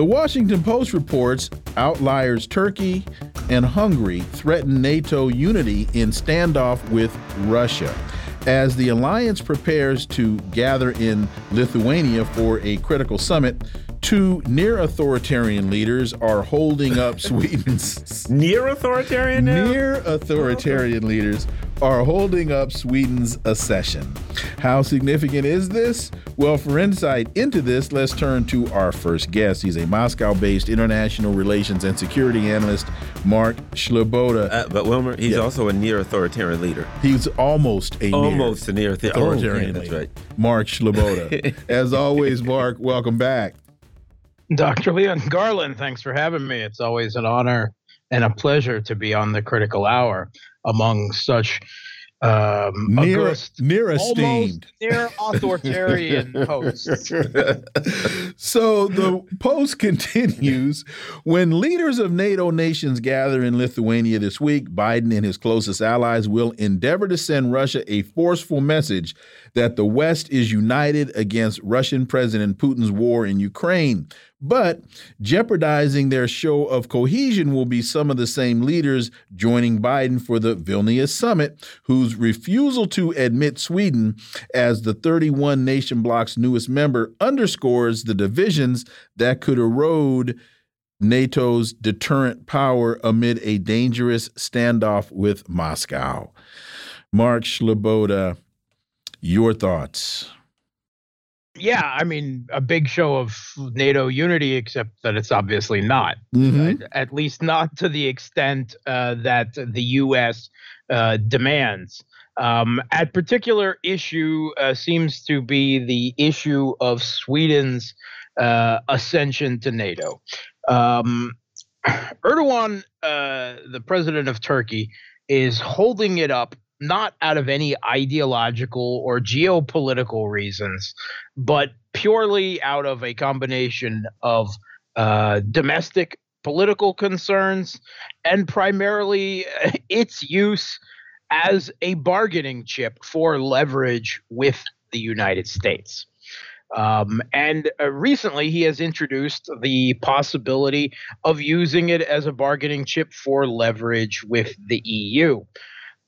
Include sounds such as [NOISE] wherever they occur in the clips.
The Washington Post reports outliers Turkey and Hungary threaten NATO unity in standoff with Russia. As the alliance prepares to gather in Lithuania for a critical summit, two near authoritarian leaders are holding up [LAUGHS] Sweden's near authoritarian near authoritarian leaders are holding up Sweden's accession. How significant is this? Well, for insight into this, let's turn to our first guest. He's a Moscow based international relations and security analyst, Mark Sleboda. Uh, but Wilmer, he's yeah. also a near authoritarian leader. He's almost a almost near a near authoritarian oh, yeah, that's right. Mark Sleboda. [LAUGHS] As always, Mark, welcome back. Dr. Leon Garland, thanks for having me. It's always an honor and a pleasure to be on the critical hour among such um, near, august, near esteemed, near authoritarian [LAUGHS] hosts. so the post continues when leaders of NATO nations gather in Lithuania this week. Biden and his closest allies will endeavor to send Russia a forceful message that the West is united against Russian President Putin's war in Ukraine. But jeopardizing their show of cohesion will be some of the same leaders joining Biden for the Vilnius summit, whose refusal to admit Sweden as the 31 nation bloc's newest member underscores the divisions that could erode NATO's deterrent power amid a dangerous standoff with Moscow. Mark Sleboda, your thoughts yeah, I mean, a big show of NATO unity, except that it's obviously not. Mm-hmm. Uh, at least not to the extent uh, that the U.S. Uh, demands. Um, at particular issue uh, seems to be the issue of Sweden's uh, ascension to NATO. Um, Erdogan, uh, the president of Turkey, is holding it up not out of any ideological or geopolitical reasons, but purely out of a combination of uh, domestic political concerns and primarily [LAUGHS] its use as a bargaining chip for leverage with the United States. Um, and uh, recently, he has introduced the possibility of using it as a bargaining chip for leverage with the EU.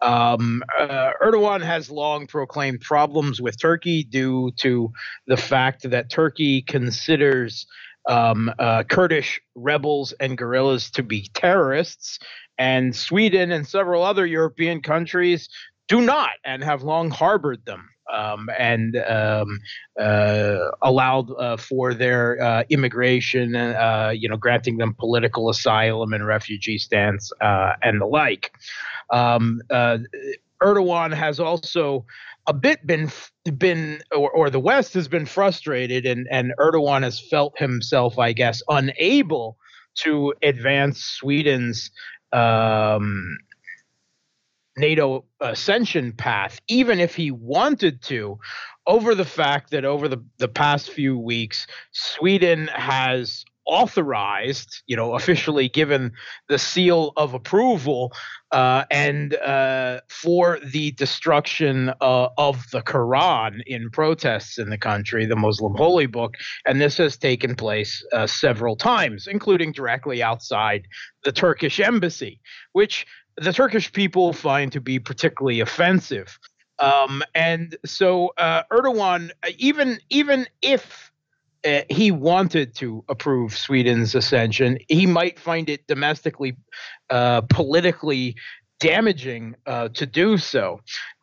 Um, uh, Erdogan has long proclaimed problems with Turkey due to the fact that Turkey considers um, uh, Kurdish rebels and guerrillas to be terrorists, and Sweden and several other European countries do not and have long harbored them. Um, and um, uh, allowed uh, for their uh, immigration, uh, you know, granting them political asylum and refugee stance uh, and the like. Um, uh, Erdogan has also a bit been been or, or the West has been frustrated, and and Erdogan has felt himself, I guess, unable to advance Sweden's um, NATO ascension path, even if he wanted to, over the fact that over the, the past few weeks, Sweden has authorized, you know, officially given the seal of approval, uh, and uh, for the destruction uh, of the Quran in protests in the country, the Muslim holy book. And this has taken place uh, several times, including directly outside the Turkish embassy, which the Turkish people find to be particularly offensive. Um, and so uh, Erdogan, even even if uh, he wanted to approve Sweden's ascension, he might find it domestically, uh, politically damaging uh, to do so.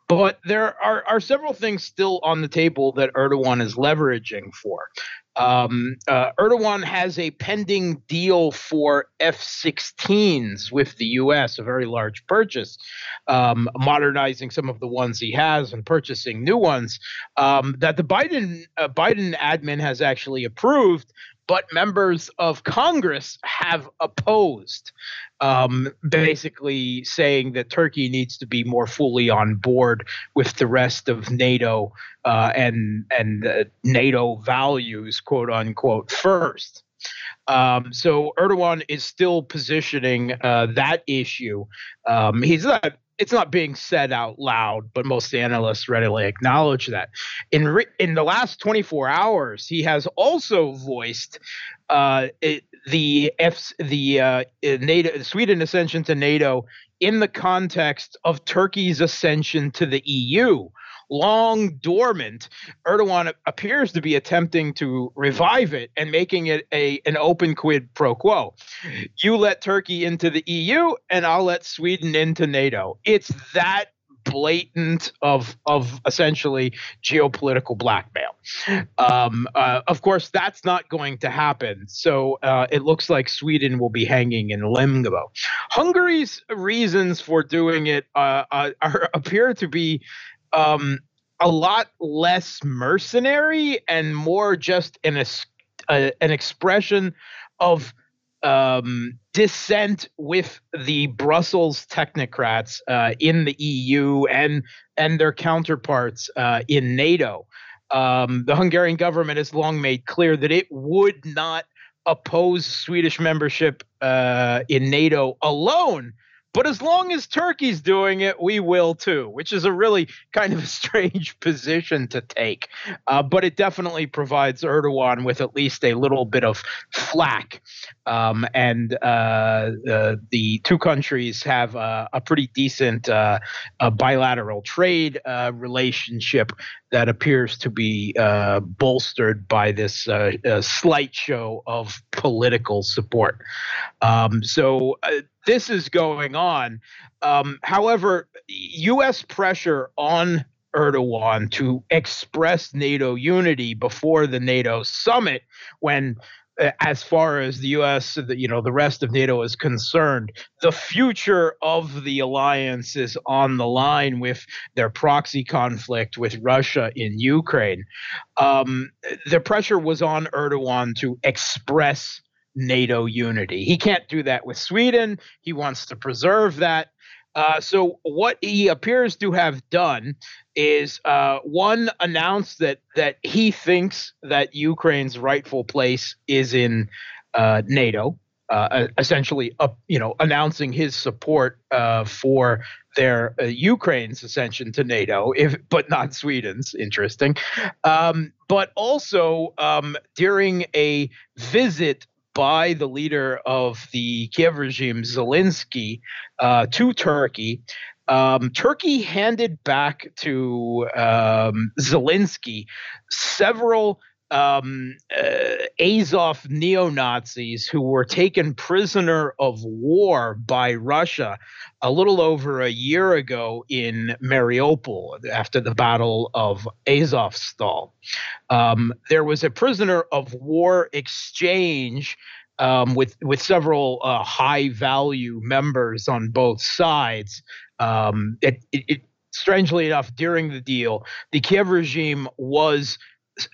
But there are, are several things still on the table that Erdogan is leveraging for. Um, uh, Erdogan has a pending deal for F 16s with the U.S., a very large purchase, um, modernizing some of the ones he has and purchasing new ones um, that the Biden uh, Biden admin has actually approved, but members of Congress have opposed, um, basically saying that Turkey needs to be more fully on board with the rest of NATO uh, and and uh, NATO values, quote unquote, first. Um, so Erdogan is still positioning uh, that issue. Um, he's not it's not being said out loud, but most analysts readily acknowledge that. In re- in the last 24 hours, he has also voiced uh, it, the F the uh, NATO Sweden ascension to NATO in the context of Turkey's ascension to the EU long dormant, Erdogan appears to be attempting to revive it and making it a an open quid pro quo. You let Turkey into the EU, and I'll let Sweden into NATO. It's that blatant of of essentially geopolitical blackmail. Um, uh, of course, that's not going to happen. So uh, it looks like Sweden will be hanging in limbo. Hungary's reasons for doing it uh, uh are, appear to be um, a lot less mercenary and more just an an expression of um, dissent with the Brussels technocrats uh, in the EU and and their counterparts uh, in NATO. Um, the Hungarian government has long made clear that it would not oppose Swedish membership uh, in NATO alone but as long as Turkey's doing it, we will too, which is a really kind of a [LAUGHS] strange position to take. Uh, but it definitely provides Erdogan with at least a little bit of flack. Um, and uh, uh, the two countries have a pretty decent uh, bilateral trade uh, relationship that appears to be uh, bolstered by this slight show of political support. Um, so this is going on. Um, however, U.S. pressure on Erdogan to express NATO unity before the NATO summit, when uh, as far as the U.S., the, you know, the rest of NATO is concerned, the future of the alliance is on the line with their proxy conflict with Russia in Ukraine. Um, the pressure was on Erdogan to express NATO unity. He can't do that with Sweden. He wants to preserve that. Uh, so what he appears to have done is uh, one announced that that he thinks that Ukraine's rightful place is in uh, NATO. Uh, essentially, you know, announcing his support uh, for their uh, Ukraine's ascension to NATO, if but not Sweden's. Interesting, um, but also um, during a visit by the leader of the Kiev regime, Zelensky, uh, to Turkey. Um, Turkey handed back to um, Zelensky several um, uh, Azov neo Nazis who were taken prisoner of war by Russia a little over a year ago in Mariupol after the Battle of Azovstal. Um, there was a prisoner of war exchange. Um, with with several uh, high value members on both sides, um, it, it, it strangely enough, during the deal, the Kiev regime was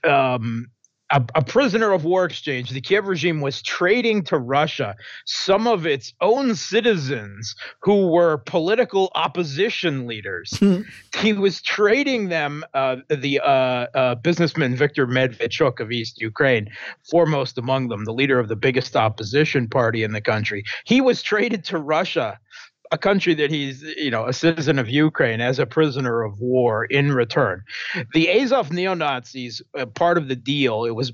um, a, a, prisoner of war exchange. The Kiev regime was trading to Russia some of its own citizens who were political opposition leaders. Hmm. he was trading them, uh, the uh, uh, businessman Viktor Medvedchuk of East Ukraine, foremost among them, the leader of the biggest opposition party in the country. He was traded to Russia a country that he's, you know, a citizen of Ukraine as a prisoner of war in return. The Azov neo Nazis, uh, part of the deal, it was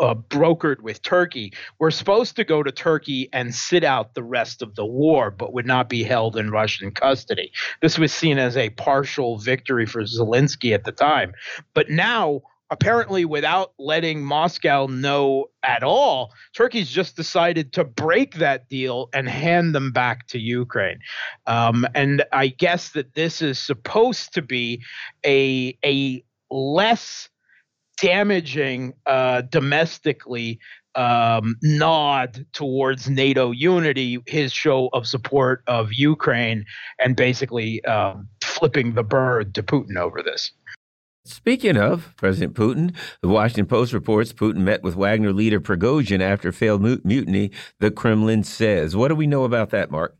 uh, brokered with Turkey, were supposed to go to Turkey and sit out the rest of the war, but would not be held in Russian custody. This was seen as a partial victory for Zelensky at the time. But now, apparently without letting Moscow know at all, Turkey's just decided to break that deal and hand them back to Ukraine. Um, and I guess that this is supposed to be a a less damaging uh, domestically um, nod towards NATO unity, his show of support of Ukraine, and basically um, flipping the bird to Putin over this. Speaking of President Putin, the Washington Post reports Putin met with Wagner leader Prigozhin after failed mutiny, the Kremlin says. What do we know about that, Mark?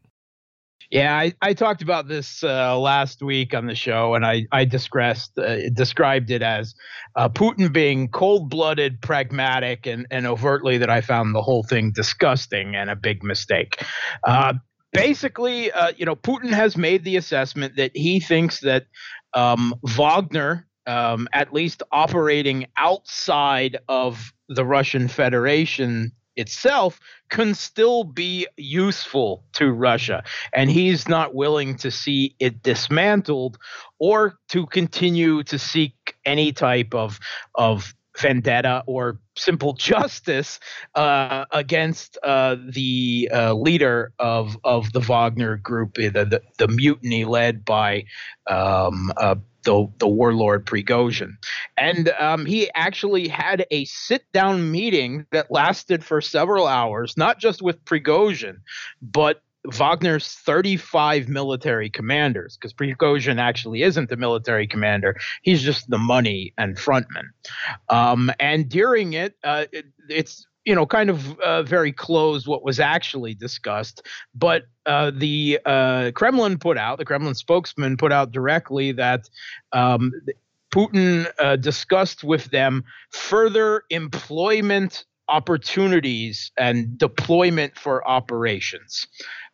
Yeah, I, I talked about this uh, last week on the show, and I, I disgressed, uh, described it as uh, Putin being cold blooded, pragmatic, and, and overtly that I found the whole thing disgusting and a big mistake. Uh, basically, uh, you know, Putin has made the assessment that he thinks that um, Wagner um, at least operating outside of the Russian Federation itself can still be useful to Russia. And he's not willing to see it dismantled or to continue to seek any type of, of vendetta or simple justice uh, against uh, the uh, leader of of the Wagner group, the the, the mutiny led by um, uh, the, the warlord Prigozhin. And um, he actually had a sit down meeting that lasted for several hours, not just with Prigozhin, but Wagner's 35 military commanders, because Prigozhin actually isn't the military commander. He's just the money and frontman. Um, and during it, uh, it, it's you know, kind of uh, very close what was actually discussed. But uh, the uh, Kremlin put out, the Kremlin spokesman put out directly that um, Putin uh, discussed with them further employment opportunities and deployment for operations,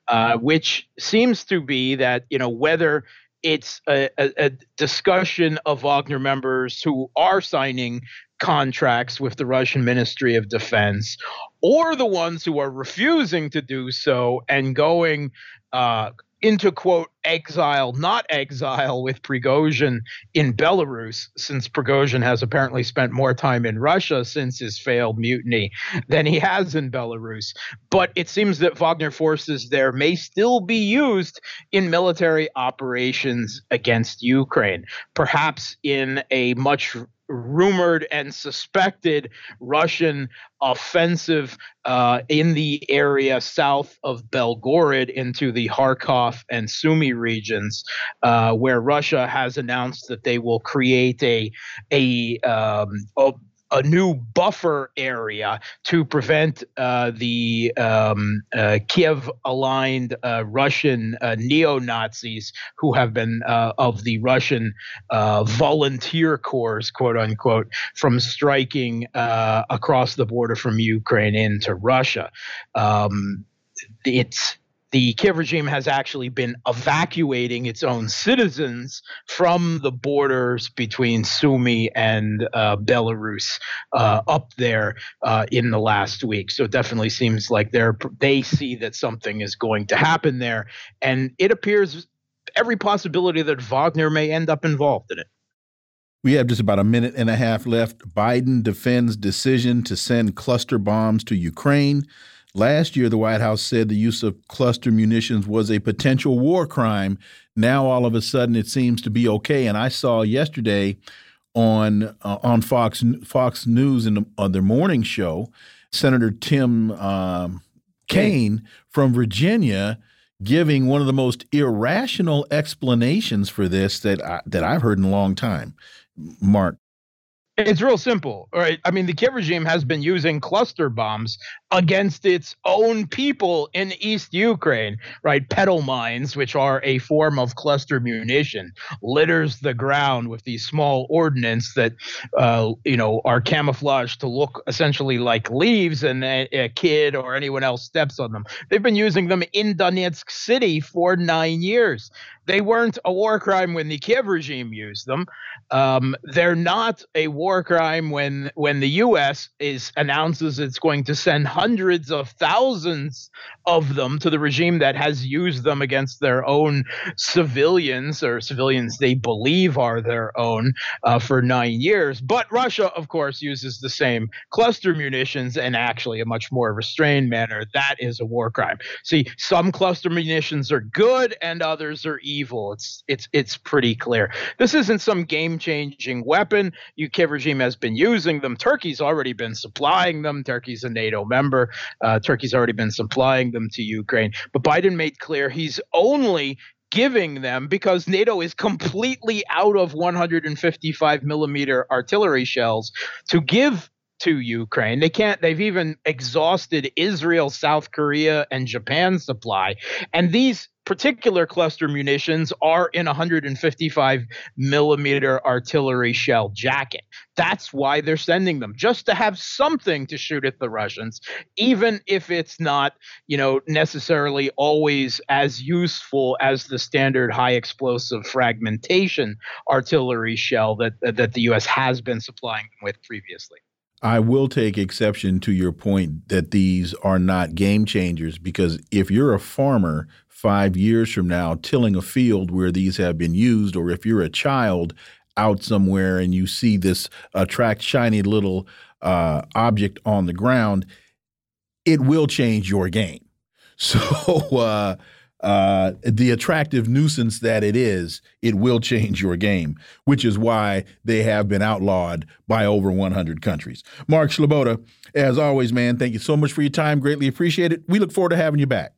uh, which seems to be that, you know, whether it's a, a, a, discussion of Wagner members who are signing contracts with the Russian Ministry of Defense, or the ones who are refusing to do so and going uh, into quote exile, not exile with Prigozhin in Belarus, since Prigozhin has apparently spent more time in Russia since his failed mutiny than he has in Belarus. But it seems that Wagner forces there may still be used in military operations against Ukraine, perhaps in a much rumored and suspected Russian offensive uh, in the area south of Belgorod into the Kharkov and Sumy regions, uh, where Russia has announced that they will create a a, um, a a new buffer area to prevent uh, the um, uh, Kiev aligned uh, Russian uh, neo Nazis who have been uh, of the Russian uh, volunteer corps, quote unquote, from striking across the border from Ukraine into Russia. Um, it's the Kiev regime has actually been evacuating its own citizens from the borders between Sumy and uh, Belarus uh, up there uh, in the last week. So it definitely seems like they're they see that something is going to happen there, and it appears every possibility that Wagner may end up involved in it. We have just about a minute and a half left. Biden defends decision to send cluster bombs to Ukraine. Last year, the White House said the use of cluster munitions was a potential war crime. Now, all of a sudden, it seems to be okay. And I saw yesterday on uh, on Fox Fox News in the, on their morning show, Senator Tim um, Kaine from Virginia giving one of the most irrational explanations for this that I, that I've heard in a long time. Mark. It's real simple, right? I mean, the Kiev regime has been using cluster bombs against its own people in East Ukraine, right? Petal mines, which are a form of cluster munition, litters the ground with these small ordnance that, uh, you know, are camouflaged to look essentially like leaves, and a, a kid or anyone else steps on them. They've been using them in Donetsk City for nine years. They weren't a war crime when the Kiev regime used them. Um, they're not a war crime when when the U.S. is announces it's going to send hundreds of thousands of them to the regime that has used them against their own civilians or civilians they believe are their own uh, for nine years. But Russia, of course, uses the same cluster munitions in actually a much more restrained manner. That is a war crime. See, some cluster munitions are good and others are evil. It's it's it's pretty clear. This isn't some game-changing weapon. UK regime has been using them. Turkey's already been supplying them. Turkey's a NATO member. Uh, Turkey's already been supplying them to Ukraine. But Biden made clear he's only giving them because NATO is completely out of 155 millimeter artillery shells to give to Ukraine. They can't, they've even exhausted Israel, South Korea, and Japan's supply. And these particular cluster munitions are in 155 millimeter artillery shell jacket. That's why they're sending them, just to have something to shoot at the Russians, even if it's not, you know, necessarily always as useful as the standard high explosive fragmentation artillery shell that that the U.S. has been supplying with previously. I will take exception to your point that these are not game changers because if you're a farmer five years from now tilling a field where these have been used, or if you're a child out somewhere and you see this attract shiny little uh, object on the ground, it will change your game. [LAUGHS] So, uh, uh, the attractive nuisance that it is, it will change your game, which is why they have been outlawed by over 100 countries. Mark Sleboda, as always, man, thank you so much for your time. Greatly appreciate it. We look forward to having you back.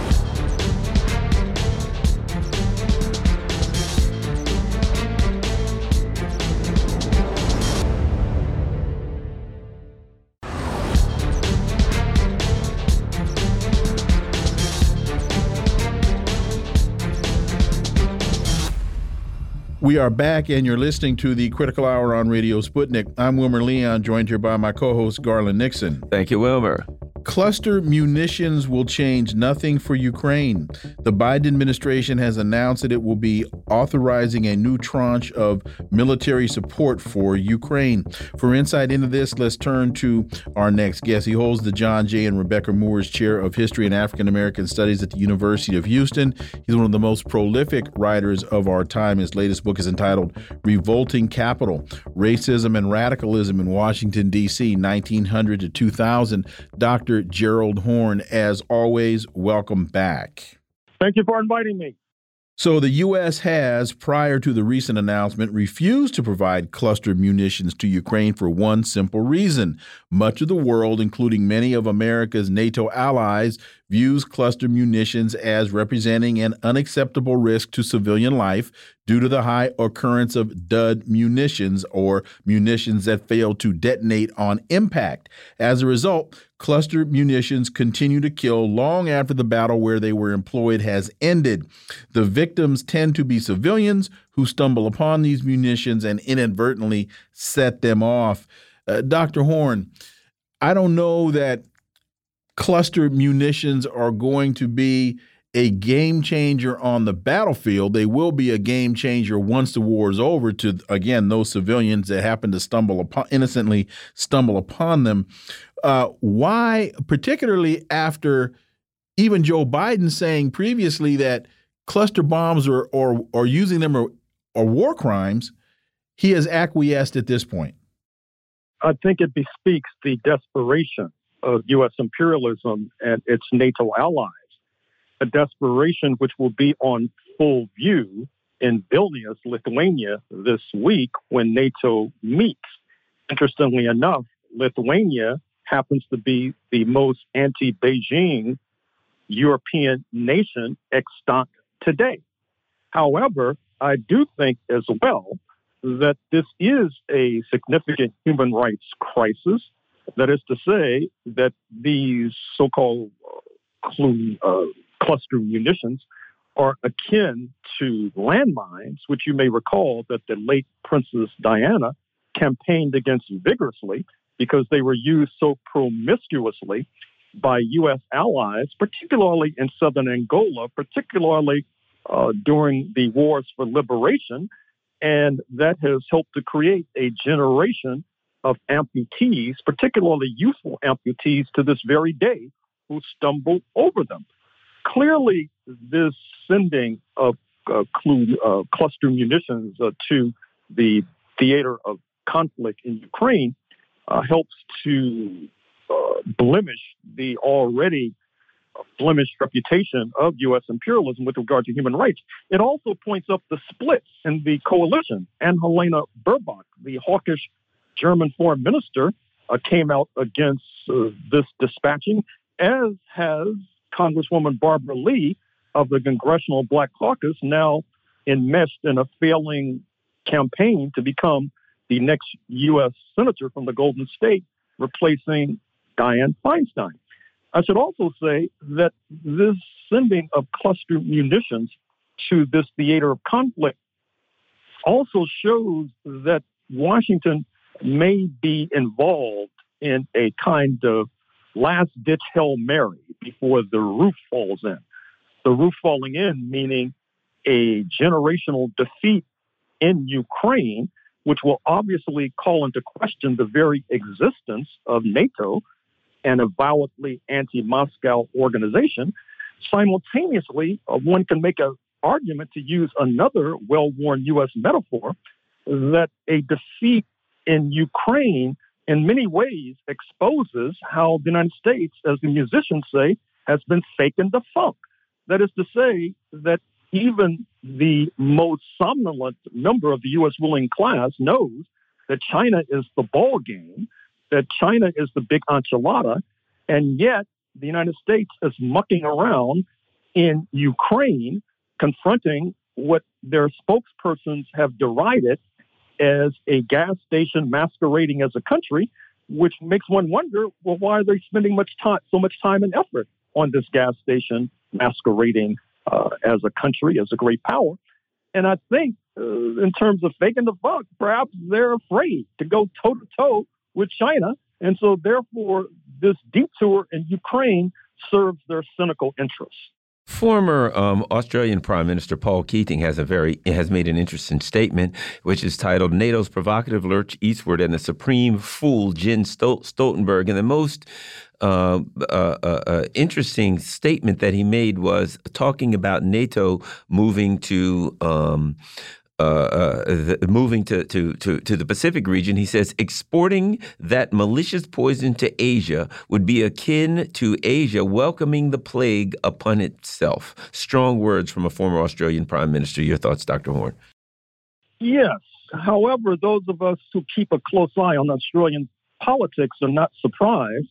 We are back, and you're listening to the Critical Hour on Radio Sputnik. I'm Wilmer Leon, joined here by my co host, Garland Nixon. Thank you, Wilmer. Cluster munitions will change nothing for Ukraine. The Biden administration has announced that it will be authorizing a new tranche of military support for Ukraine. For insight into this, let's turn to our next guest. He holds the John J. and Rebecca Moores Chair of History and African American Studies at the University of Houston. He's one of the most prolific writers of our time. His latest book is entitled Revolting Capital Racism and Radicalism in Washington, D.C., 1900 to 2000. Dr. Dr. Gerald Horne, As always, welcome back. Thank you for inviting me. So, the U.S. has, prior to the recent announcement, refused to provide cluster munitions to Ukraine for one simple reason. Much of the world, including many of America's NATO allies, views cluster munitions as representing an unacceptable risk to civilian life due to the high occurrence of dud munitions or munitions that fail to detonate on impact. As a result, cluster munitions continue to kill long after the battle where they were employed has ended. The victims tend to be civilians who stumble upon these munitions and inadvertently set them off. Uh, Dr. Horne, I don't know that cluster munitions are going to be a game changer on the battlefield. They will be a game changer once the war is over to again those civilians that happen to stumble upon innocently stumble upon them. Uh, why, particularly after even Joe Biden saying previously that cluster bombs or or, or using them are, are war crimes, he has acquiesced at this point. I think it bespeaks the desperation of U.S. imperialism and its NATO allies, a desperation which will be on full view in Vilnius, Lithuania, this week when NATO meets. Interestingly enough, Lithuania happens to be the most anti Beijing European nation extant today. However, I do think as well that this is a significant human rights crisis. That is to say, that these so called uh, cluster munitions are akin to landmines, which you may recall that the late Princess Diana campaigned against vigorously because they were used so promiscuously by U.S. allies, particularly in southern Angola, particularly uh, during the wars for liberation. And that has helped to create a generation of amputees, particularly youthful amputees to this very day, who stumble over them. Clearly, this sending of uh, clu- uh, cluster munitions uh, to the theater of conflict in Ukraine uh, helps to uh, blemish the already blemished reputation of U.S. imperialism with regard to human rights. It also points up the splits in the coalition. And Helena Baerbock, the hawkish German foreign minister uh, came out against uh, this dispatching, as has Congresswoman Barbara Lee of the Congressional Black Caucus, now enmeshed in a failing campaign to become the next U.S. senator from the Golden State, replacing Dianne Feinstein. I should also say that this sending of cluster munitions to this theater of conflict also shows that Washington may be involved in a kind of last ditch Hail Mary before the roof falls in. The roof falling in meaning a generational defeat in Ukraine, which will obviously call into question the very existence of NATO an avowedly anti Moscow organization. Simultaneously, uh, one can make an argument to use another well worn U.S. metaphor that a defeat in Ukraine in many ways exposes how the United States, as the musicians say, has been faking the funk. That is to say, that even the most somnolent member of the U.S. ruling class knows that China is the ball game, that China is the big enchilada, and yet the United States is mucking around in Ukraine, confronting what their spokespersons have derided as a gas station masquerading as a country, which makes one wonder, well, why are they spending much time, so much time and effort on this gas station masquerading uh, as a country, as a great power? And I think, uh, in terms of faking the funk, perhaps they're afraid to go toe to toe with China. And so, therefore, this detour in Ukraine serves their cynical interests. Former um, Australian Prime Minister Paul Keating has a very has made an interesting statement, which is titled "NATO's provocative lurch eastward and the supreme fool Jens Stoltenberg." And the most uh, uh, uh, uh, interesting statement that he made was talking about NATO moving to um, uh, uh, the, moving to, to, to, to the Pacific region, he says exporting that malicious poison to Asia would be akin to Asia welcoming the plague upon itself. Strong words from a former Australian prime minister. Your thoughts, Dr. Horne? Yes. However, those of us who keep a close eye on Australian politics are not surprised.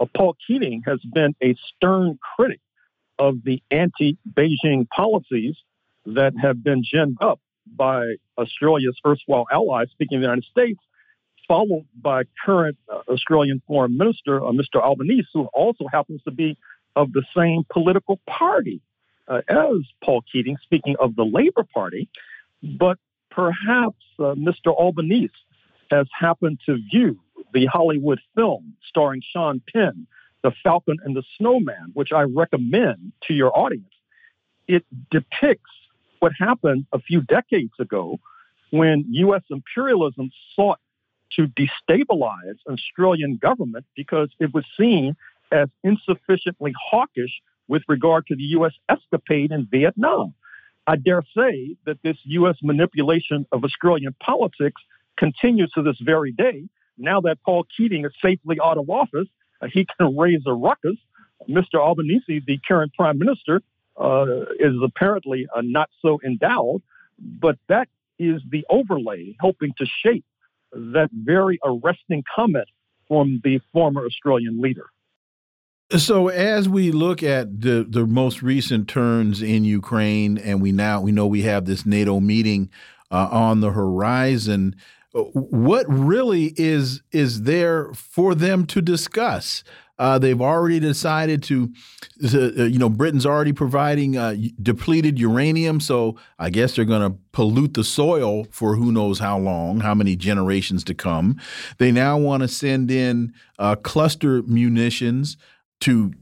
Uh, Paul Keating has been a stern critic of the anti Beijing policies that have been ginned up by Australia's erstwhile ally, speaking of the United States, followed by current uh, Australian Foreign Minister, uh, Mr. Albanese, who also happens to be of the same political party uh, as Paul Keating, speaking of the Labour Party. But perhaps uh, Mr. Albanese has happened to view the Hollywood film starring Sean Penn, The Falcon and the Snowman, which I recommend to your audience. It depicts what happened a few decades ago when U.S. imperialism sought to destabilize Australian government because it was seen as insufficiently hawkish with regard to the U.S. escapade in Vietnam. I dare say that this U.S. manipulation of Australian politics continues to this very day. Now that Paul Keating is safely out of office, uh, he can raise a ruckus. Mr. Albanese, the current prime minister, uh, is apparently uh, not so endowed, but that is the overlay helping to shape that very arresting comment from the former Australian leader. So as we look at the the most recent turns in Ukraine, and we now we know we have this NATO meeting uh, on the horizon, uh, what really is is there for them to discuss? Uh, they've already decided to, uh, you know, Britain's already providing uh, depleted uranium. So I guess they're going to pollute the soil for who knows how long, how many generations to come. They now want to send in uh, cluster munitions to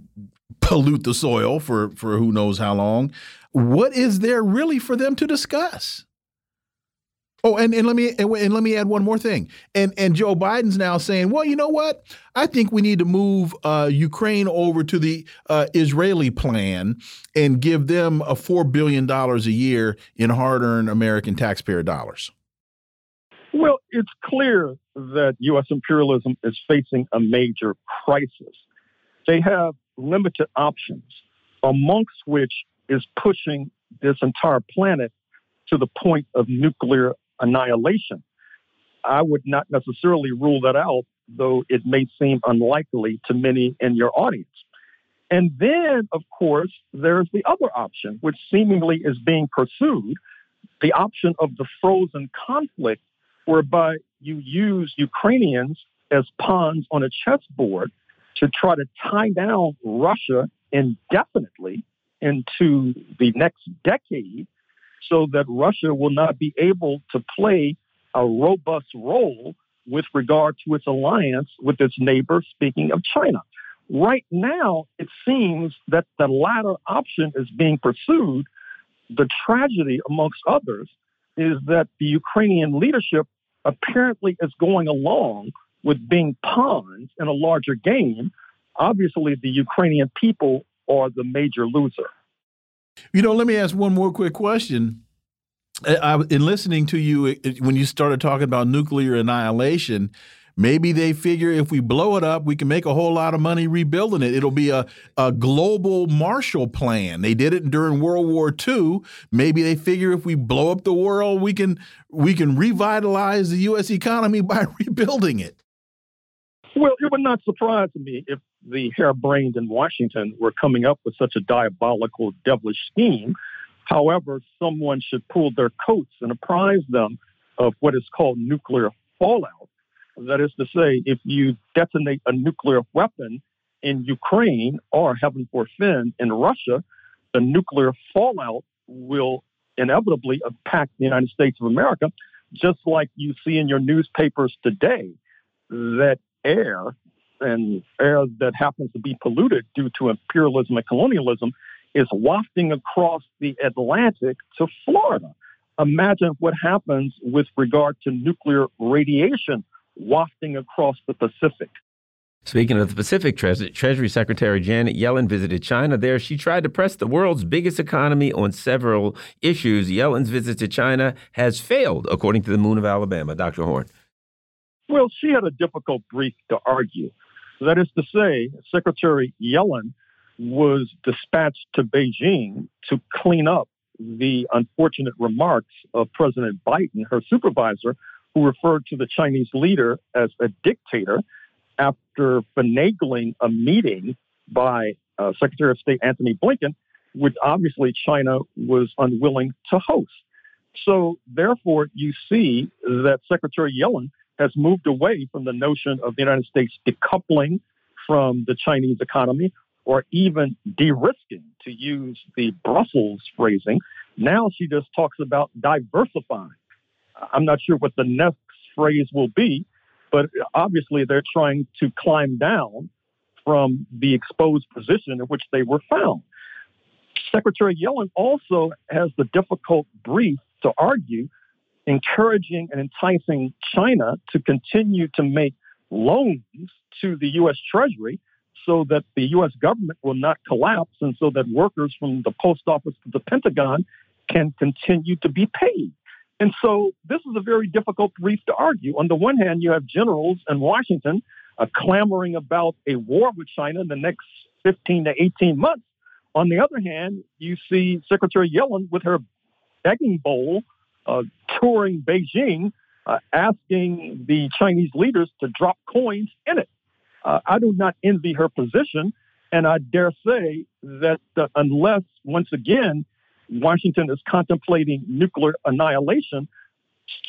pollute the soil for, for who knows how long. What is there really for them to discuss? Oh, and, and let me and, and, let me add one more thing. And and Joe Biden's now saying, well, you know what? I think we need to move uh, Ukraine over to the uh, Israeli plan and give them a four billion dollars a year in hard-earned American taxpayer dollars. Well, it's clear that U.S. imperialism is facing a major crisis. They have limited options, amongst which is pushing this entire planet to the point of nuclear annihilation. I would not necessarily rule that out, though it may seem unlikely to many in your audience. And then, of course, there's the other option, which seemingly is being pursued the option of the frozen conflict, whereby you use Ukrainians as pawns on a chessboard to try to tie down Russia indefinitely into the next decade so that Russia will not be able to play a robust role with regard to its alliance with its neighbor, speaking of China. Right now, it seems that the latter option is being pursued. The tragedy, amongst others, is that the Ukrainian leadership apparently is going along with being pawns in a larger game. Obviously, the Ukrainian people are the major loser. You know, let me ask one more quick question. I, in listening to you when you started talking about nuclear annihilation, maybe they figure if we blow it up, we can make a whole lot of money rebuilding it. It'll be a, a global Marshall Plan. They did it during World War II. Maybe they figure if we blow up the world, we can we can revitalize the U.S. economy [LAUGHS] by rebuilding it. Well, it would not surprise me if the harebrained in Washington were coming up with such a diabolical, devilish scheme. However, someone should pull their coats and apprise them of what is called nuclear fallout. That is to say, if you detonate a nuclear weapon in Ukraine or, heaven forfend, in Russia, the nuclear fallout will inevitably impact the United States of America, just like you see in your newspapers today that air and air that happens to be polluted due to imperialism and colonialism is wafting across the Atlantic to Florida. Imagine what happens with regard to nuclear radiation wafting across the Pacific. Speaking of the Pacific, Treasury Secretary Janet Yellen visited China. There, she tried to press the world's biggest economy on several issues. Yellen's visit to China has failed, according to the Moon of Alabama. Dr. Horne. Well, she had a difficult brief to argue. That is to say, Secretary Yellen was dispatched to Beijing to clean up the unfortunate remarks of President Biden, her supervisor, who referred to the Chinese leader as a dictator after finagling a meeting by uh, Secretary of State Anthony Blinken, which obviously China was unwilling to host. So, therefore, you see that Secretary Yellen has moved away from the notion of the United States decoupling from the Chinese economy or even de risking, to use the Brussels phrasing. Now she just talks about diversifying. I'm not sure what the next phrase will be, but obviously they're trying to climb down from the exposed position in which they were found. Secretary Yellen also has the difficult brief to argue, encouraging and enticing China to continue to make loans to the U.S. Treasury so that the U.S. government will not collapse and so that workers from the post office to the Pentagon can continue to be paid. And so this is a very difficult brief to argue. On the one hand, you have generals in Washington uh, clamoring about a war with China in the next 15 to 18 months. On the other hand, you see Secretary Yellen with her begging bowl touring Beijing, uh, asking the Chinese leaders to drop coins in it. Uh, I do not envy her position. And I dare say that uh, unless, once again, Washington is contemplating nuclear annihilation,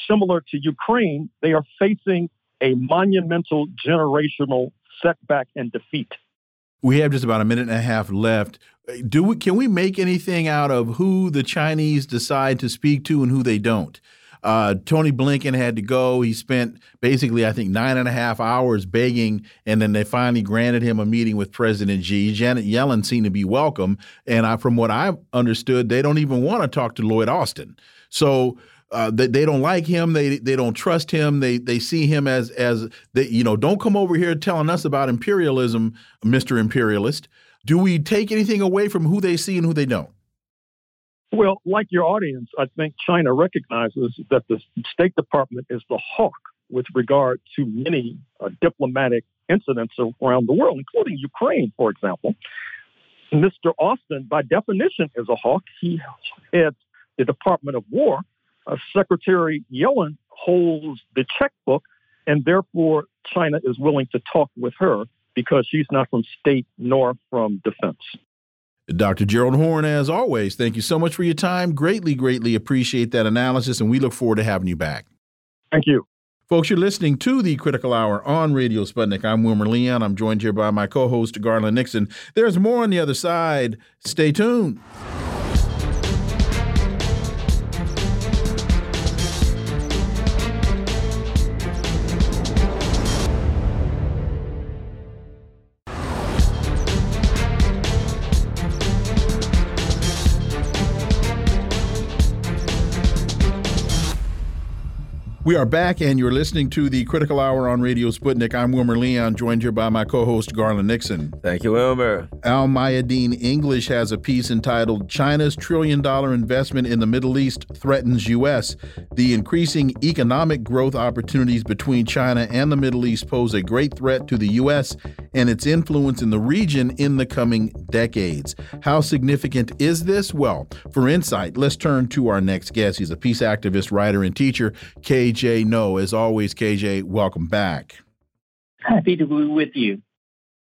similar to Ukraine, they are facing a monumental generational setback and defeat. We have just about a minute and a half left. Do we, can we make anything out of who the Chinese decide to speak to and who they don't? Uh, Tony Blinken had to go. He spent basically, I think, nine and a half hours begging, and then they finally granted him a meeting with President Xi. Janet Yellen seemed to be welcome, and I, from what I understood, they don't even want to talk to Lloyd Austin. So. Uh, they, they don't like him. They they don't trust him. They they see him as as they, you know. Don't come over here telling us about imperialism, Mister Imperialist. Do we take anything away from who they see and who they don't? Well, like your audience, I think China recognizes that the State Department is the hawk with regard to many uh, diplomatic incidents around the world, including Ukraine, for example. Mr. Austin, by definition, is a hawk. He heads the Department of War. Uh, Secretary Yellen holds the checkbook, and therefore China is willing to talk with her because she's not from state nor from defense. Dr. Gerald Horne, as always, thank you so much for your time. Greatly, greatly appreciate that analysis, and we look forward to having you back. Thank you. Folks, you're listening to the Critical Hour on Radio Sputnik. I'm Wilmer Leon. I'm joined here by my co host, Garland Nixon. There's more on the other side. Stay tuned. We are back, and you're listening to the Critical Hour on Radio Sputnik. I'm Wilmer Leon, joined here by my co host, Garland Nixon. Thank you, Wilmer. Al Mayadeen English has a piece entitled China's Trillion Dollar Investment in the Middle East Threatens U.S. The increasing economic growth opportunities between China and the Middle East pose a great threat to the U.S. and its influence in the region in the coming decades. How significant is this? Well, for insight, let's turn to our next guest. He's a peace activist, writer, and teacher, K. KJ Noh. As always, KJ, welcome back. Happy to be with you.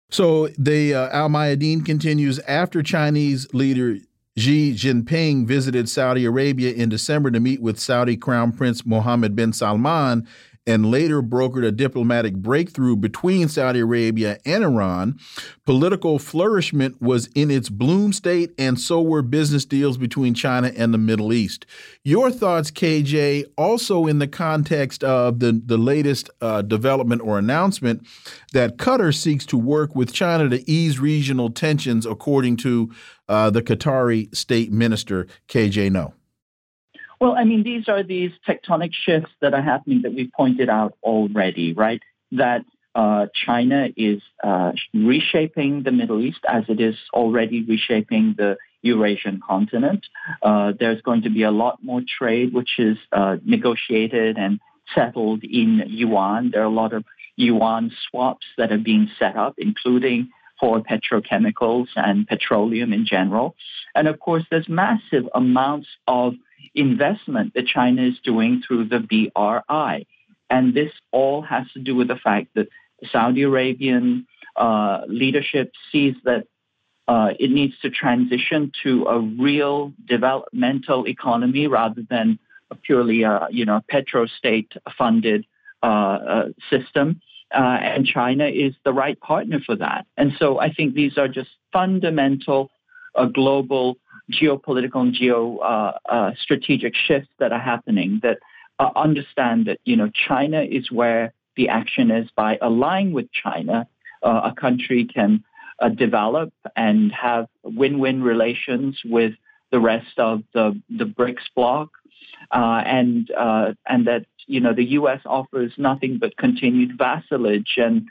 So the uh, Al Mayadeen continues after Chinese leader Xi Jinping visited Saudi Arabia in December to meet with Saudi Crown Prince Mohammed bin Salman and later brokered a diplomatic breakthrough between Saudi Arabia and Iran. Political flourishment was in its bloom state, and so were business deals between China and the Middle East. Your thoughts, KJ, also in the context of the, the latest uh, development or announcement that Qatar seeks to work with China to ease regional tensions, according to uh, the Qatari state minister, KJ Noh. Well, I mean, these are these tectonic shifts that are happening that we pointed out already, right? That uh, China is uh, reshaping the Middle East as it is already reshaping the Eurasian continent. Uh, there's going to be a lot more trade, which is uh, negotiated and settled in yuan. There are a lot of yuan swaps that are being set up, including for petrochemicals and petroleum in general. And of course, there's massive amounts of investment that China is doing through the BRI. And this all has to do with the fact that the Saudi Arabian uh, leadership sees that uh, it needs to transition to a real developmental economy rather than a purely, uh, you know, petro-state funded uh, uh, system. Uh, and China is the right partner for that. And so I think these are just fundamental global geopolitical and geo uh, uh, strategic shifts that are happening that uh, understand that you know China is where the action is. By aligning with China, uh, a country can uh, develop and have win-win relations with the rest of the the BRICS bloc, uh, and and that you know the U.S. offers nothing but continued vassalage and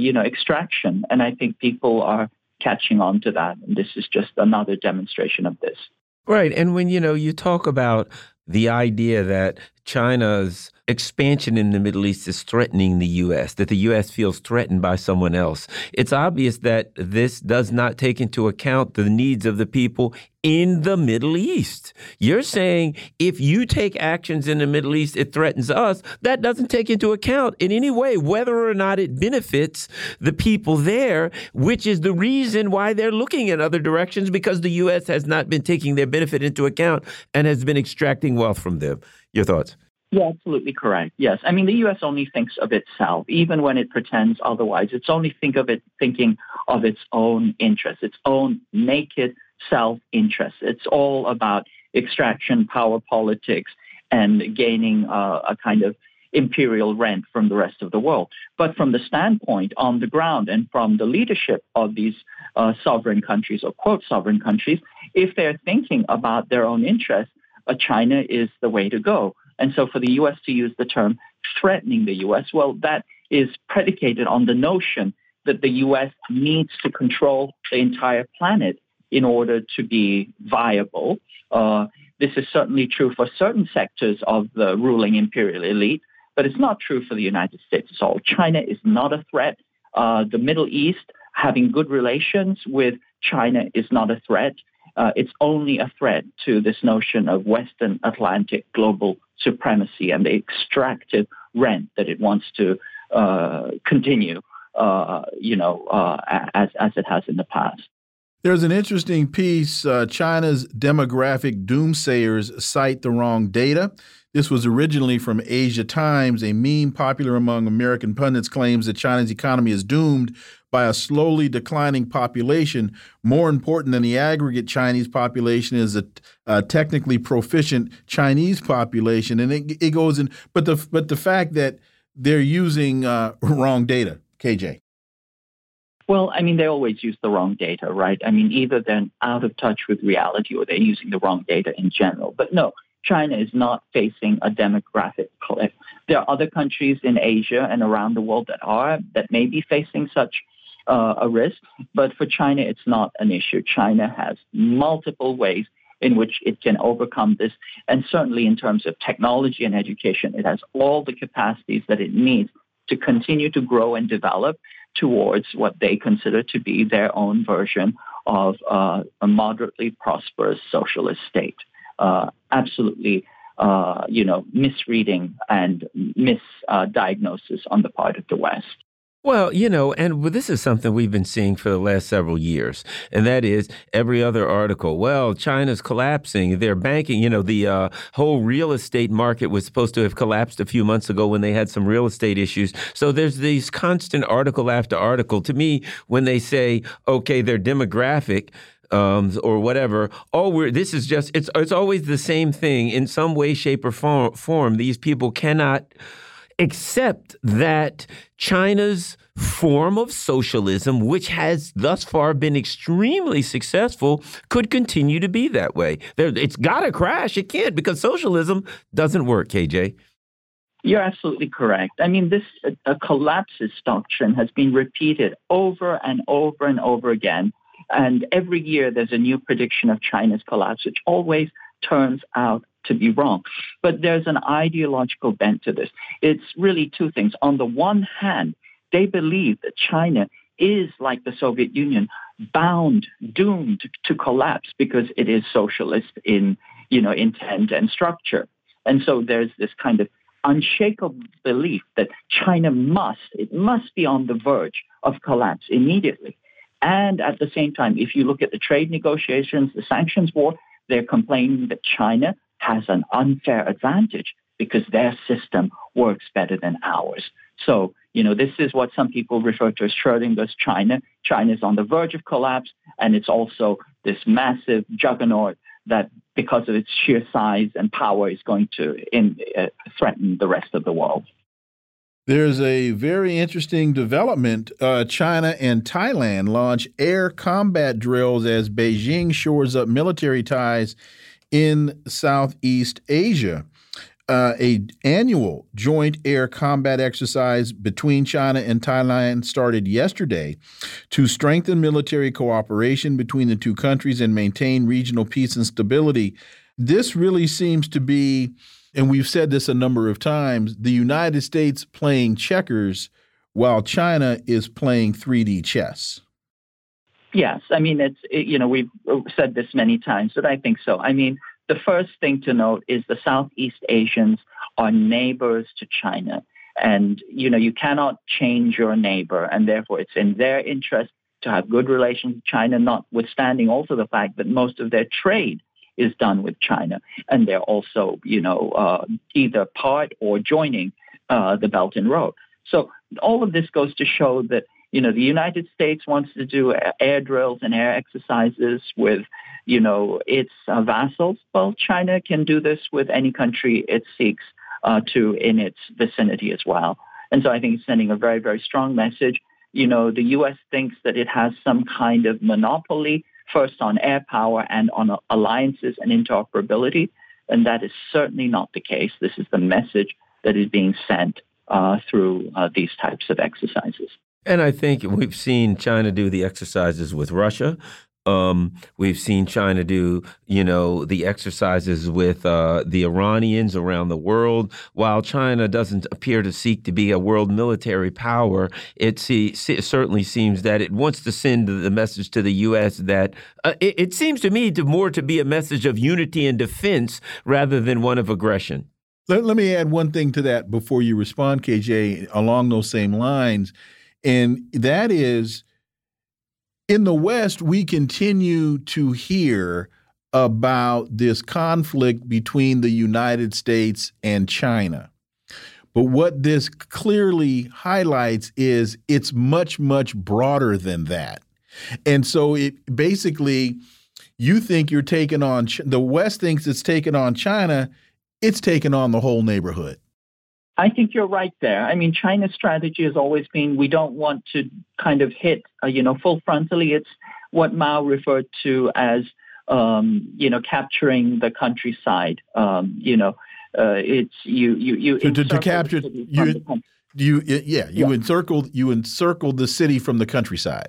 you know extraction. And I think people are catching on to that. And this is just another demonstration of this. Right. And when, you know, you talk about the idea that China's expansion in the Middle East is threatening the U.S., that the U.S. feels threatened by someone else. It's obvious that this does not take into account the needs of the people in the Middle East. You're saying if you take actions in the Middle East, it threatens us. That doesn't take into account in any way whether or not it benefits the people there, which is the reason why they're looking in other directions because the U.S. has not been taking their benefit into account and has been extracting wealth from them. Your thoughts? Yeah, absolutely correct. Yes. I mean, the U.S. only thinks of itself, even when it pretends otherwise. It's only think of it thinking of its own interests, its own naked self-interest. It's all about extraction, power politics, and gaining uh, a kind of imperial rent from the rest of the world. But from the standpoint on the ground and from the leadership of these uh, sovereign countries or quote sovereign countries, if they're thinking about their own interests, uh, China is the way to go. And so for the U.S. to use the term threatening the U.S., well, that is predicated on the notion that the U.S. needs to control the entire planet in order to be viable. Uh, this is certainly true for certain sectors of the ruling imperial elite, but it's not true for the United States at all. China is not a threat. Uh, the Middle East having good relations with China is not a threat. Uh, it's only a threat to this notion of Western Atlantic global supremacy and the extractive rent that it wants to uh, continue, uh, you know, uh, as, as it has in the past. There's an interesting piece. Uh, China's demographic doomsayers cite the wrong data. This was originally from Asia Times. A meme popular among American pundits claims that China's economy is doomed by a slowly declining population. More important than the aggregate Chinese population is a, a technically proficient Chinese population, and it, it, goes in. But the but the fact that they're using uh, [LAUGHS] wrong data, KJ. Well, I mean, they always use the wrong data, right? I mean, either they're out of touch with reality or they're using the wrong data in general. But no, China is not facing a demographic cliff. There are other countries in Asia and around the world that are, that may be facing such uh, a risk. But for China, it's not an issue. China has multiple ways in which it can overcome this. And certainly in terms of technology and education, it has all the capacities that it needs to continue to grow and develop towards what they consider to be their own version of uh, a moderately prosperous socialist state absolutely, uh, you know, misreading and misdiagnosis on the part of the West. Well, you know, and this is something we've been seeing for the last several years, and that is every other article. Well, China's collapsing. They're banking. You know, the uh, whole real estate market was supposed to have collapsed a few months ago when they had some real estate issues. So there's these constant article after article. To me, when they say, okay, their demographic um, or whatever. Oh, we're this is just it's it's always the same thing in some way, shape, or form. form. These people cannot accept that China's form of socialism, which has thus far been extremely successful, could continue to be that way. There, it's got to crash. It can't because socialism doesn't work. KJ. You're absolutely correct. I mean, this a, a collapses doctrine has been repeated over and over and over again and every year there's a new prediction of China's collapse, which always turns out to be wrong. But there's an ideological bent to this. It's really two things. On the one hand, they believe that China is like the Soviet Union, bound, doomed to collapse because it is socialist in, you know, intent and structure. And so there's this kind of unshakable belief that China must, it must be on the verge of collapse immediately. And at the same time, if you look at the trade negotiations, the sanctions war, they're complaining that China has an unfair advantage because their system works better than ours. So, you know, this is what some people refer to as Schrodinger's China. China is on the verge of collapse, and it's also this massive juggernaut that, because of its sheer size and power, is going to in, uh, threaten the rest of the world. There's a very interesting development. Uh, China and Thailand launch air combat drills as Beijing shores up military ties in Southeast Asia. Uh, a annual joint air combat exercise between China and Thailand started yesterday to strengthen military cooperation between the two countries and maintain regional peace and stability. This really seems to be and we've said this a number of times, the United States playing checkers while China is playing 3D chess. Yes, I mean it's it, you know we've uh, said this many times, but I think so. I mean the first thing to note is the Southeast Asians are neighbors to China, and you know you cannot change your neighbor, and therefore it's in their interest to have good relations with China, notwithstanding also the fact that most of their trade is done with China. And they're also, you know, uh, either part or joining uh, the Belt and Road. So all of this goes to show that, you know, the United States wants to do air drills and air exercises with, you know, its uh, vassals. Well, China can do this with any country it seeks uh, to in its vicinity as well. And so I think it's sending a very, very strong message. You know, the U.S. thinks that it has some kind of monopoly first on air power and on alliances and interoperability. And that is certainly not the case. This is the message that is being sent uh, through uh, these types of exercises. And I think we've seen China do the exercises with Russia. Um, we've seen China do, you know, the exercises with uh, the Iranians around the world. While China doesn't appear to seek to be a world military power, it, see, it certainly seems that it wants to send the message to the U.S. that uh, it, it seems to me to more to be a message of unity and defense rather than one of aggression. Let, let me add one thing to that before you respond, KJ, along those same lines. And that is in the West, we continue to hear about this conflict between the United States and China. But what this clearly highlights is it's much, much broader than that. And so it basically, you think you're taking on, the West thinks it's taking on China, it's taken on the whole neighborhood. I think you're right there. I mean, China's strategy has always been we don't want to kind of hit, uh, you know, full frontally. It's what Mao referred to as, um, you know, capturing the countryside. Um, you know, uh, it's you, you, you. So to, to capture you, you, yeah, you yeah. encircled, you encircled the city from the countryside.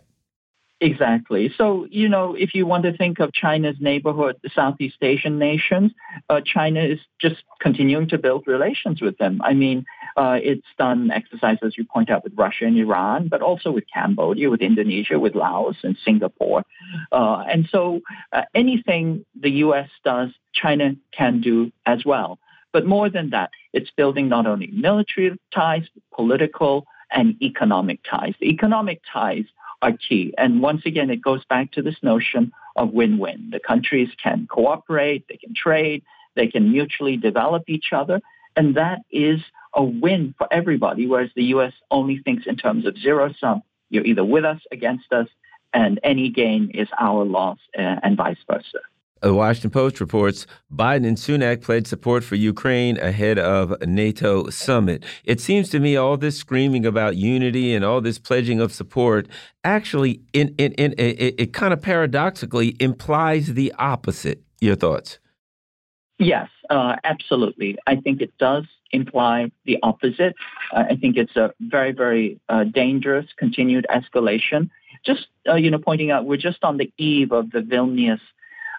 Exactly. So, you know, if you want to think of China's neighborhood, the Southeast Asian nations, uh, China is just continuing to build relations with them. I mean, uh, it's done exercises, you point out, with Russia and Iran, but also with Cambodia, with Indonesia, with Laos and Singapore. Uh, and so uh, anything the U.S. does, China can do as well. But more than that, it's building not only military ties, political and economic ties. The economic ties are key. And once again, it goes back to this notion of win-win. The countries can cooperate, they can trade, they can mutually develop each other, and that is a win for everybody, whereas the U.S. only thinks in terms of zero sum. You're either with us, against us, and any gain is our loss, uh, and vice versa. The Washington Post reports Biden and Sunak pledged support for Ukraine ahead of NATO summit. It seems to me all this screaming about unity and all this pledging of support actually, in, in, in, it, it kind of paradoxically implies the opposite. Your thoughts? Yes, uh, absolutely. I think it does imply the opposite. Uh, I think it's a very, very uh, dangerous continued escalation. Just uh, you know, pointing out we're just on the eve of the Vilnius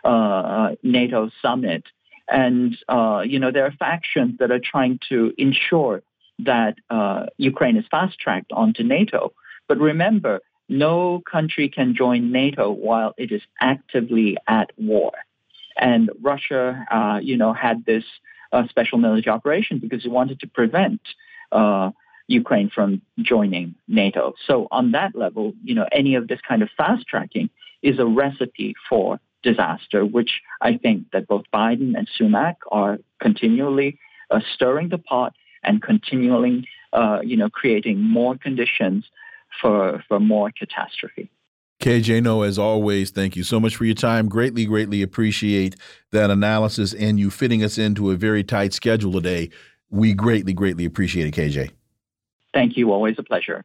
uh, NATO summit. And, uh, you know, there are factions that are trying to ensure that uh, Ukraine is fast tracked onto NATO. But remember, no country can join NATO while it is actively at war. And Russia, uh, you know, had this uh, special military operation because it wanted to prevent uh, Ukraine from joining NATO. So on that level, you know, any of this kind of fast tracking is a recipe for disaster, which I think that both Biden and Sunak are continually uh, stirring the pot and continually, uh, you know, creating more conditions for for more catastrophe. KJ Noh, as always, thank you so much for your time. Greatly, greatly appreciate that analysis and you fitting us into a very tight schedule today. We greatly, greatly appreciate it, KJ. Thank you. Always a pleasure.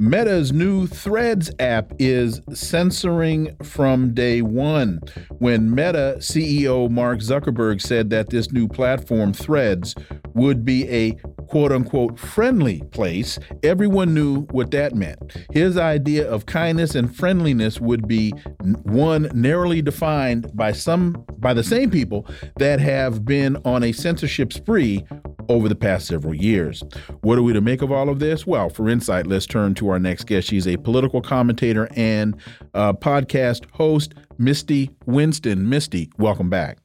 Meta's new Threads app is censoring from day one. When Meta CEO Mark Zuckerberg said that this new platform, Threads, would be a quote unquote friendly place, everyone knew what that meant. His idea of kindness and friendliness would be one narrowly defined by some by the same people that have been on a censorship spree over the past several years. What are we to make of all of this? Well, for insight, let's turn to our next guest. She's a political commentator and uh, podcast host, Misty Winston. Misty, welcome back.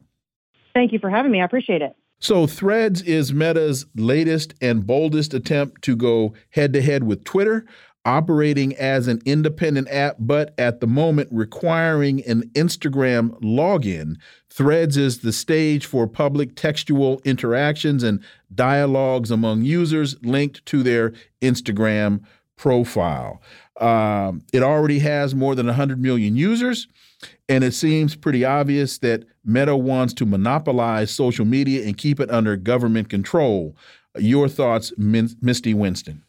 Thank you for having me. I appreciate it. So, Threads is Meta's latest and boldest attempt to go head to head with Twitter. Operating as an independent app, but at the moment requiring an Instagram login. Threads is the stage for public textual interactions and dialogues among users linked to their Instagram profile. Um, it already has more than 100 million users, and it seems pretty obvious that Meta wants to monopolize social media and keep it under government control. Your thoughts, Misty Winston?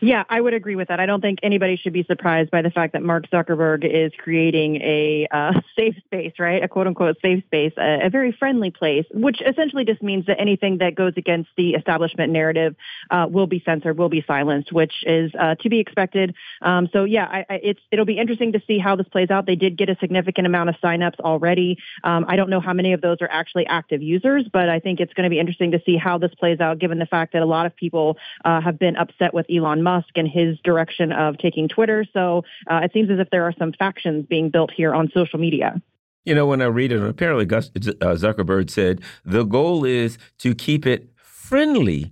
Yeah, I would agree with that. I don't think anybody should be surprised by the fact that Mark Zuckerberg is creating a uh, [LAUGHS] safe space, right? A quote unquote safe space, a, a, very friendly place, which essentially just means that anything that goes against the establishment narrative uh, will be censored, will be silenced, which is uh, to be expected. Um, so yeah, I, I, it's it'll be interesting to see how this plays out. They did get a significant amount of signups already. Um, I don't know how many of those are actually active users, but I think it's going to be interesting to see how this plays out, given the fact that a lot of people uh, have been upset with Elon Musk and his direction of taking Twitter. So uh, it seems as if there are some factions being built here on social media. You know, when I read it, apparently Gus, uh, Zuckerberg said the goal is to keep it friendly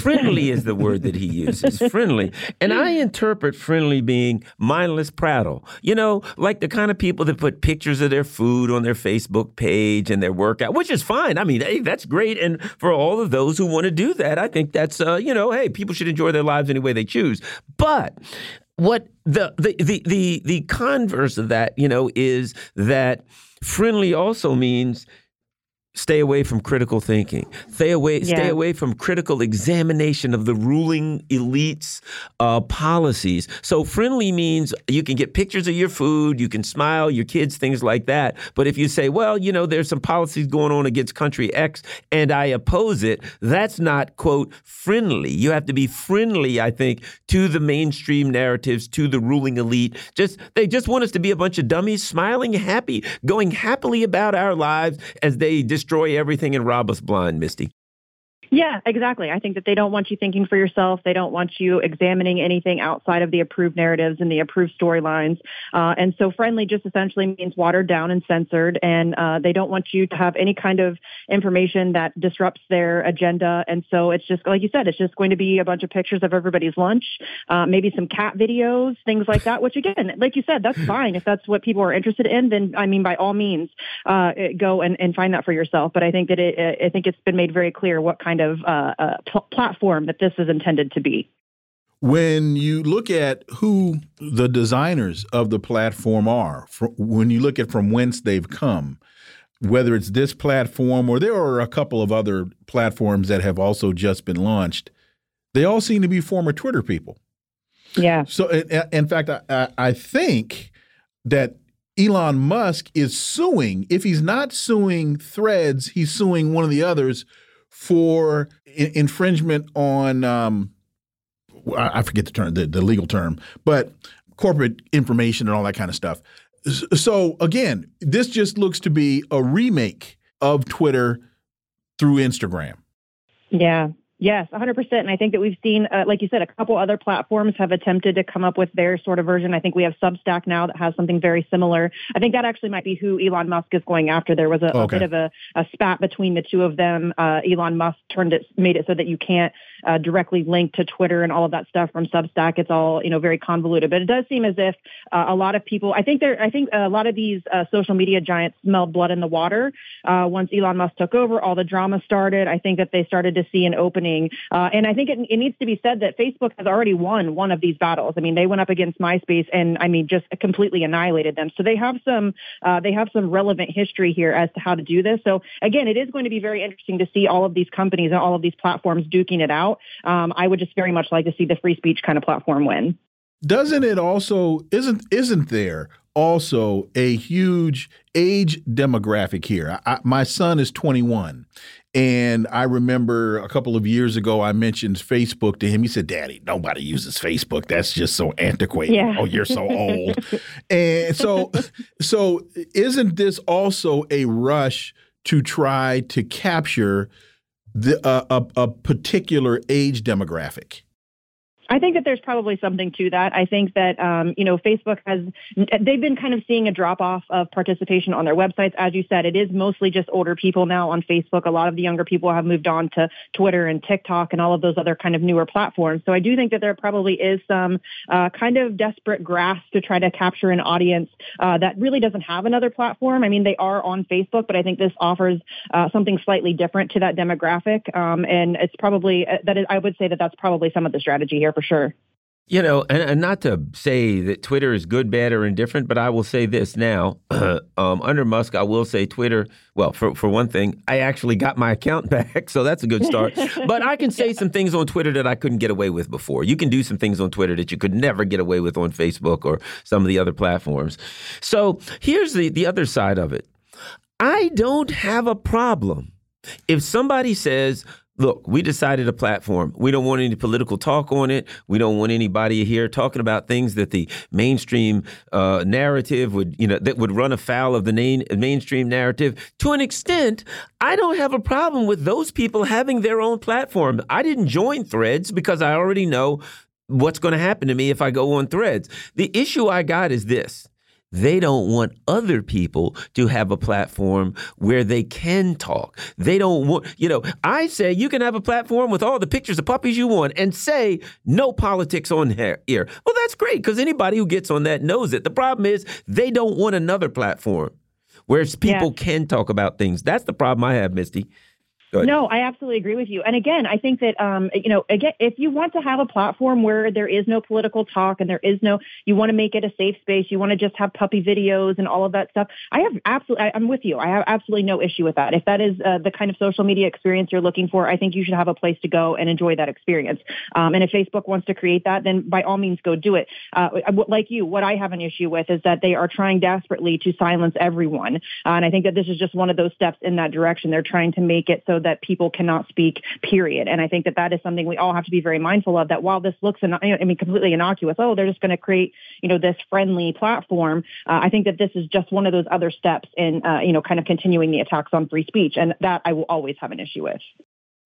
Friendly is the word that he [LAUGHS] uses. Friendly. And I interpret friendly being mindless prattle. You know, like the kind of people that put pictures of their food on their Facebook page and their workout, which is fine. I mean, hey, that's great. And for all of those who want to do that, I think that's, uh, you know, hey, people should enjoy their lives any way they choose. But what the, the, the, the, the converse of that, you know, is that friendly also means stay away from critical thinking. Stay away yeah. stay away from critical examination of the ruling elites uh, policies. So friendly means you can get pictures of your food you can smile your kids things like that. But if you say well you know there's some policies going on against country x and i oppose it that's not quote friendly. You have to be friendly i think to the mainstream narratives to the ruling elite. Just they just want us to be a bunch of dummies smiling happy going happily about our lives as they just destroy everything and rob us blind, Misty. Yeah, exactly. I think that they don't want you thinking for yourself. They don't want you examining anything outside of the approved narratives and the approved storylines. Uh, and so friendly just essentially means watered down and censored. And uh, they don't want you to have any kind of information that disrupts their agenda. And so it's just, like you said, it's just going to be a bunch of pictures of everybody's lunch, uh, maybe some cat videos, things like that, which again, like you said, that's [LAUGHS] fine. If that's what people are interested in, then I mean, by all means, uh, go and, and find that for yourself. But I think that it, I think it's been made very clear what kind of uh, uh, pl platform that this is intended to be. When you look at who the designers of the platform are, when you look at from whence they've come, whether it's this platform or there are a couple of other platforms that have also just been launched, they all seem to be former Twitter people. Yeah. So, in fact, I, I think that Elon Musk is suing. If he's not suing Threads, he's suing one of the others for infringement on um, I forget the term, the, the legal term, but corporate information and all that kind of stuff. So again, this just looks to be a remake of Twitter through Instagram. Yeah. Yes, 100%. And I think that we've seen, uh, like you said, a couple other platforms have attempted to come up with their sort of version. I think we have Substack now that has something very similar. I think that actually might be who Elon Musk is going after. There was a, okay. a bit of a, a, spat between the two of them. Uh, Elon Musk turned it, made it so that you can't uh, directly linked to Twitter and all of that stuff from Substack. It's all, you know, very convoluted. But it does seem as if uh, a lot of people, I think there, I think a lot of these uh, social media giants smelled blood in the water uh, once Elon Musk took over. All the drama started. I think that they started to see an opening uh, and I think it, it needs to be said that Facebook has already won one of these battles. I mean, they went up against MySpace and I mean, just completely annihilated them. So they have some, uh, they have some relevant history here as to how to do this. So again, it is going to be very interesting to see all of these companies and all of these platforms duking it out. Um, I would just very much like to see the free speech kind of platform win. Doesn't it also isn't isn't there also a huge age demographic here? I, my son is 21 and I remember a couple of years ago, I mentioned Facebook to him. He said, Daddy, nobody uses Facebook. That's just so antiquated. Yeah. Oh, you're so [LAUGHS] old. and so, so isn't this also a rush to try to capture the, uh, a, a particular age demographic? I think that there's probably something to that. I think that um, you know Facebook has they've been kind of seeing a drop off of participation on their websites. As you said, it is mostly just older people now on Facebook. A lot of the younger people have moved on to Twitter and TikTok and all of those other kind of newer platforms. So I do think that there probably is some uh, kind of desperate grasp to try to capture an audience uh, that really doesn't have another platform. I mean, they are on Facebook, but I think this offers uh, something slightly different to that demographic, um, and it's probably uh, that is, I would say that that's probably some of the strategy here for sure. You know, and, and, not to say that Twitter is good, bad, or indifferent, but I will say this now. [CLEARS THROAT] um, under Musk, I will say Twitter, well, for, for one thing, I actually got my account [LAUGHS] back, so that's a good start. [LAUGHS] but I can say yeah. some things on Twitter that I couldn't get away with before. You can do some things on Twitter that you could never get away with on Facebook or some of the other platforms. So here's the, the other side of it I don't have a problem if somebody says, look, we decided a platform. We don't want any political talk on it. We don't want anybody here talking about things that the mainstream uh, narrative would, you know, that would run afoul of the main, mainstream narrative. To an extent, I don't have a problem with those people having their own platform. I didn't join Threads because I already know what's going to happen to me if I go on Threads. The issue I got is this. They don't want other people to have a platform where they can talk. They don't want, you know, I say you can have a platform with all the pictures of puppies you want and say no politics on here. Well, that's great because anybody who gets on that knows it. The problem is they don't want another platform where people yeah. can talk about things. That's the problem I have, Misty. No, I absolutely agree with you. And again, I think that um, you know, again, if you want to have a platform where there is no political talk and there is no, you want to make it a safe space, you want to just have puppy videos and all of that stuff. I have absolutely, I, am with you. I have absolutely no issue with that. If that is uh, the kind of social media experience you're looking for, I think you should have a place to go and enjoy that experience. Um, and if Facebook wants to create that, then by all means, go do it. Uh, like you, what I have an issue with is that they are trying desperately to silence everyone, uh, and I think that this is just one of those steps in that direction. They're trying to make it so that people cannot speak, period. And I think that that is something we all have to be very mindful of that while this looks, I mean, completely innocuous, oh, they're just going to create, you know, this friendly platform. Uh, I think that this is just one of those other steps in, uh, you know, kind of continuing the attacks on free speech. And that I will always have an issue with.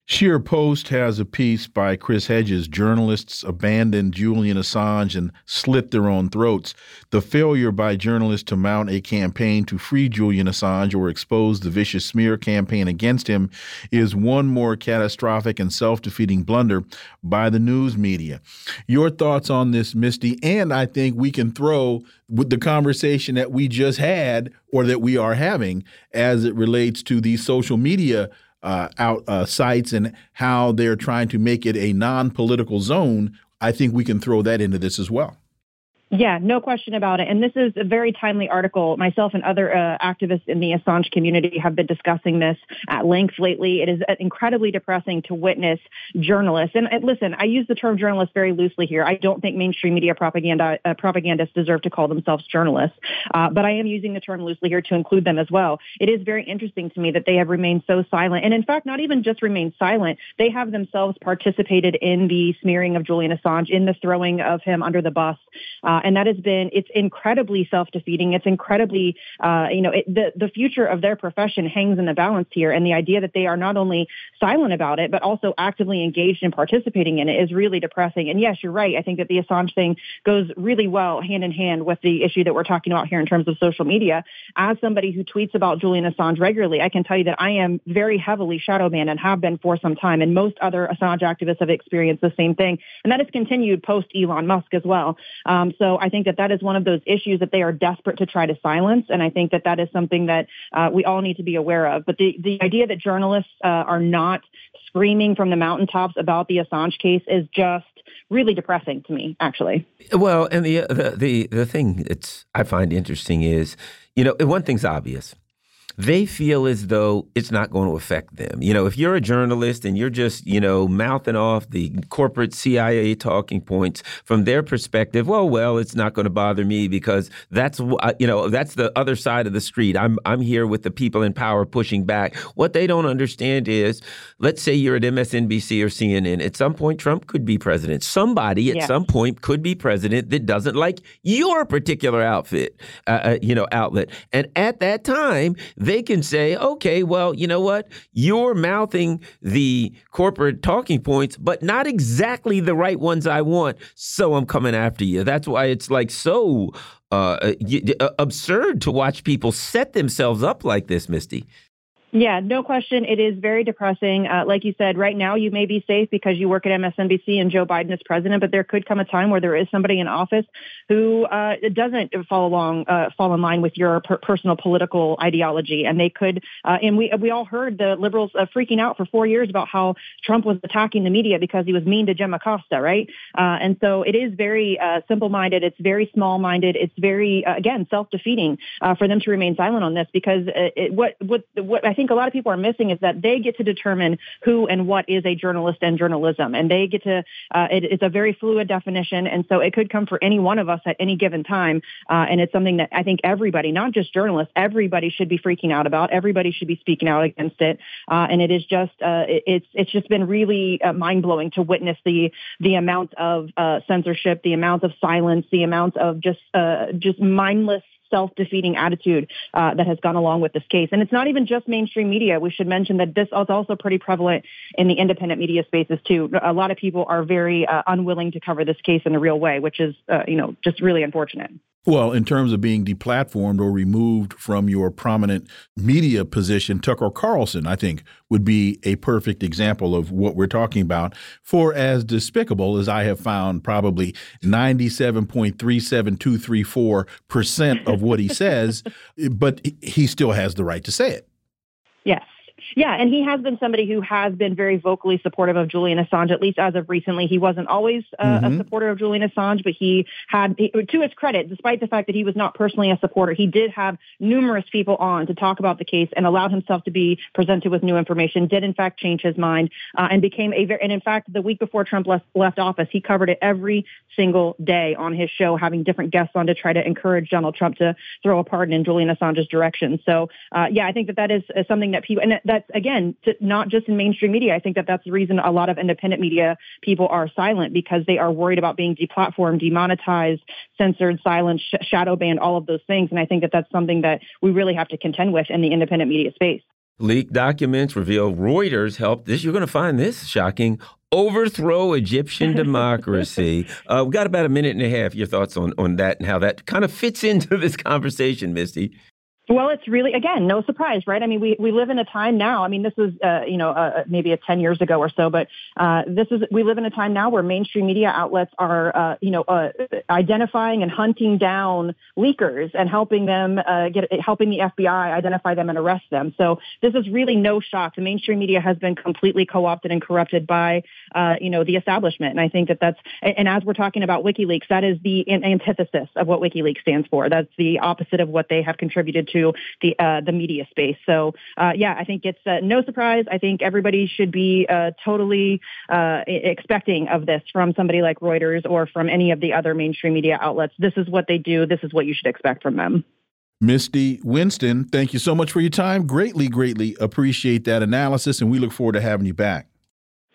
ScheerPost has a piece by Chris Hedges Journalists abandoned Julian Assange and slit their own throats. The failure by journalists to mount a campaign to free Julian Assange or expose the vicious smear campaign against him is one more catastrophic and self defeating blunder by the news media. Your thoughts on this, Misty? And I think we can throw with the conversation that we just had or that we are having as it relates to these social media uh, out uh, sites and how they're trying to make it a non-political zone, I think we can throw that into this as well. Yeah, no question about it. And this is a very timely article. Myself and other uh, activists in the Assange community have been discussing this at length lately. It is uh, incredibly depressing to witness journalists. And listen, I use the term journalist very loosely here. I don't think mainstream media propaganda uh, propagandists deserve to call themselves journalists, uh, but I am using the term loosely here to include them as well. It is very interesting to me that they have remained so silent, and in fact, not even just remained silent. They have themselves participated in the smearing of Julian Assange, in the throwing of him under the bus. Uh, uh, and that has been, it's incredibly self-defeating. It's incredibly, uh, you know, it, the, the future of their profession hangs in the balance here. And the idea that they are not only silent about it, but also actively engaged in participating in it is really depressing. And yes, you're right. I think that the Assange thing goes really well hand in hand with the issue that we're talking about here in terms of social media. As somebody who tweets about Julian Assange regularly, I can tell you that I am very heavily shadow banned and have been for some time. And most other Assange activists have experienced the same thing. And that has continued post Elon Musk as well. Um, so so I think that that is one of those issues that they are desperate to try to silence. And I think that that is something that uh, we all need to be aware of. But the, the idea that journalists uh, are not screaming from the mountaintops about the Assange case is just really depressing to me, actually. Well, and the the the, the thing that's I find interesting is, you know, one thing's obvious they feel as though it's not going to affect them. You know, if you're a journalist and you're just, you know, mouthing off the corporate CIA talking points from their perspective, well, well, it's not going to bother me because that's, you know, that's the other side of the street. I'm, I'm here with the people in power pushing back. What they don't understand is, let's say you're at MSNBC or CNN. At some point, Trump could be president. Somebody at yeah. some point could be president that doesn't like your particular outfit, uh, uh, you know, outlet. And at that time, they can say, okay, well, you know what? You're mouthing the corporate talking points, but not exactly the right ones I want. So I'm coming after you. That's why it's like so uh, absurd to watch people set themselves up like this, Misty. Yeah, no question. It is very depressing. Uh, like you said, right now you may be safe because you work at MSNBC and Joe Biden is president, but there could come a time where there is somebody in office who uh, doesn't fall along, uh, fall in line with your per- personal political ideology, and they could. Uh, and we we all heard the liberals uh, freaking out for four years about how Trump was attacking the media because he was mean to Jim Acosta, right? Uh, and so it is very simple-minded. It's very small-minded. It's very again self-defeating for them to remain silent on this because it, what what what I think think a lot of people are missing is that they get to determine who and what is a journalist and journalism, and they get to. Uh, it, it's a very fluid definition, and so it could come for any one of us at any given time, uh, and it's something that I think everybody, not just journalists, everybody should be freaking out about. Everybody should be speaking out against it, uh, and it is just uh, it, it's it's just been really uh, mind blowing to witness the the amount of uh, censorship, the amount of silence, the amount of just just mindless self-defeating attitude uh, that has gone along with this case. And it's not even just mainstream media. We should mention that this is also pretty prevalent in the independent media spaces too. A lot of people are very uh, unwilling to cover this case in a real way, which is, uh, you know, just really unfortunate. Well, in terms of being deplatformed or removed from your prominent media position, Tucker Carlson, I think, would be a perfect example of what we're talking about. For as despicable as I have found probably 97.37234% of what he says, [LAUGHS] but he still has the right to say it. Yes. Yeah, and he has been somebody who has been very vocally supportive of Julian Assange, at least as of recently. He wasn't always uh, mm-hmm. a supporter of Julian Assange, but he had, he, to his credit, despite the fact that he was not personally a supporter, he did have numerous people on to talk about the case and allowed himself to be presented with new information, did in fact change his mind, uh, and became a very, and in fact, the week before Trump left, left office, he covered it every single day on his show, having different guests on to try to encourage Donald Trump to throw a pardon in Julian Assange's direction. So, uh, yeah, I think that that is, something that people, and that's, again, to, not just in mainstream media. I think that that's the reason a lot of independent media people are silent because they are worried about being deplatformed, demonetized, censored, silenced, sh- shadow banned, all of those things. And I think that that's something that we really have to contend with in the independent media space. Leaked documents reveal Reuters helped this. You're going to find this shocking overthrow Egyptian [LAUGHS] democracy. uh, we've got about a minute and a half. Your thoughts on, on that and how that kind of fits into this conversation, Misty? Well, it's really again no surprise, right? I mean, we, we live in a time now. I mean, this was uh, you know uh, maybe a ten years ago or so, but uh, this is we live in a time now where mainstream media outlets are uh, you know uh, identifying and hunting down leakers and helping them uh, get helping the FBI identify them and arrest them. So this is really no shock. The mainstream media has been completely co-opted and corrupted by you know the establishment, and I think that that's and as we're talking about WikiLeaks, that is the antithesis of what WikiLeaks stands for. That's the opposite of what they have contributed to to the uh, the media space. So uh, yeah, I think it's uh, no surprise. I think everybody should be uh, totally uh, expecting of this from somebody like Reuters or from any of the other mainstream media outlets. This is what they do. This is what you should expect from them. Misty Winston, thank you so much for your time. Greatly, greatly appreciate that analysis, and we look forward to having you back.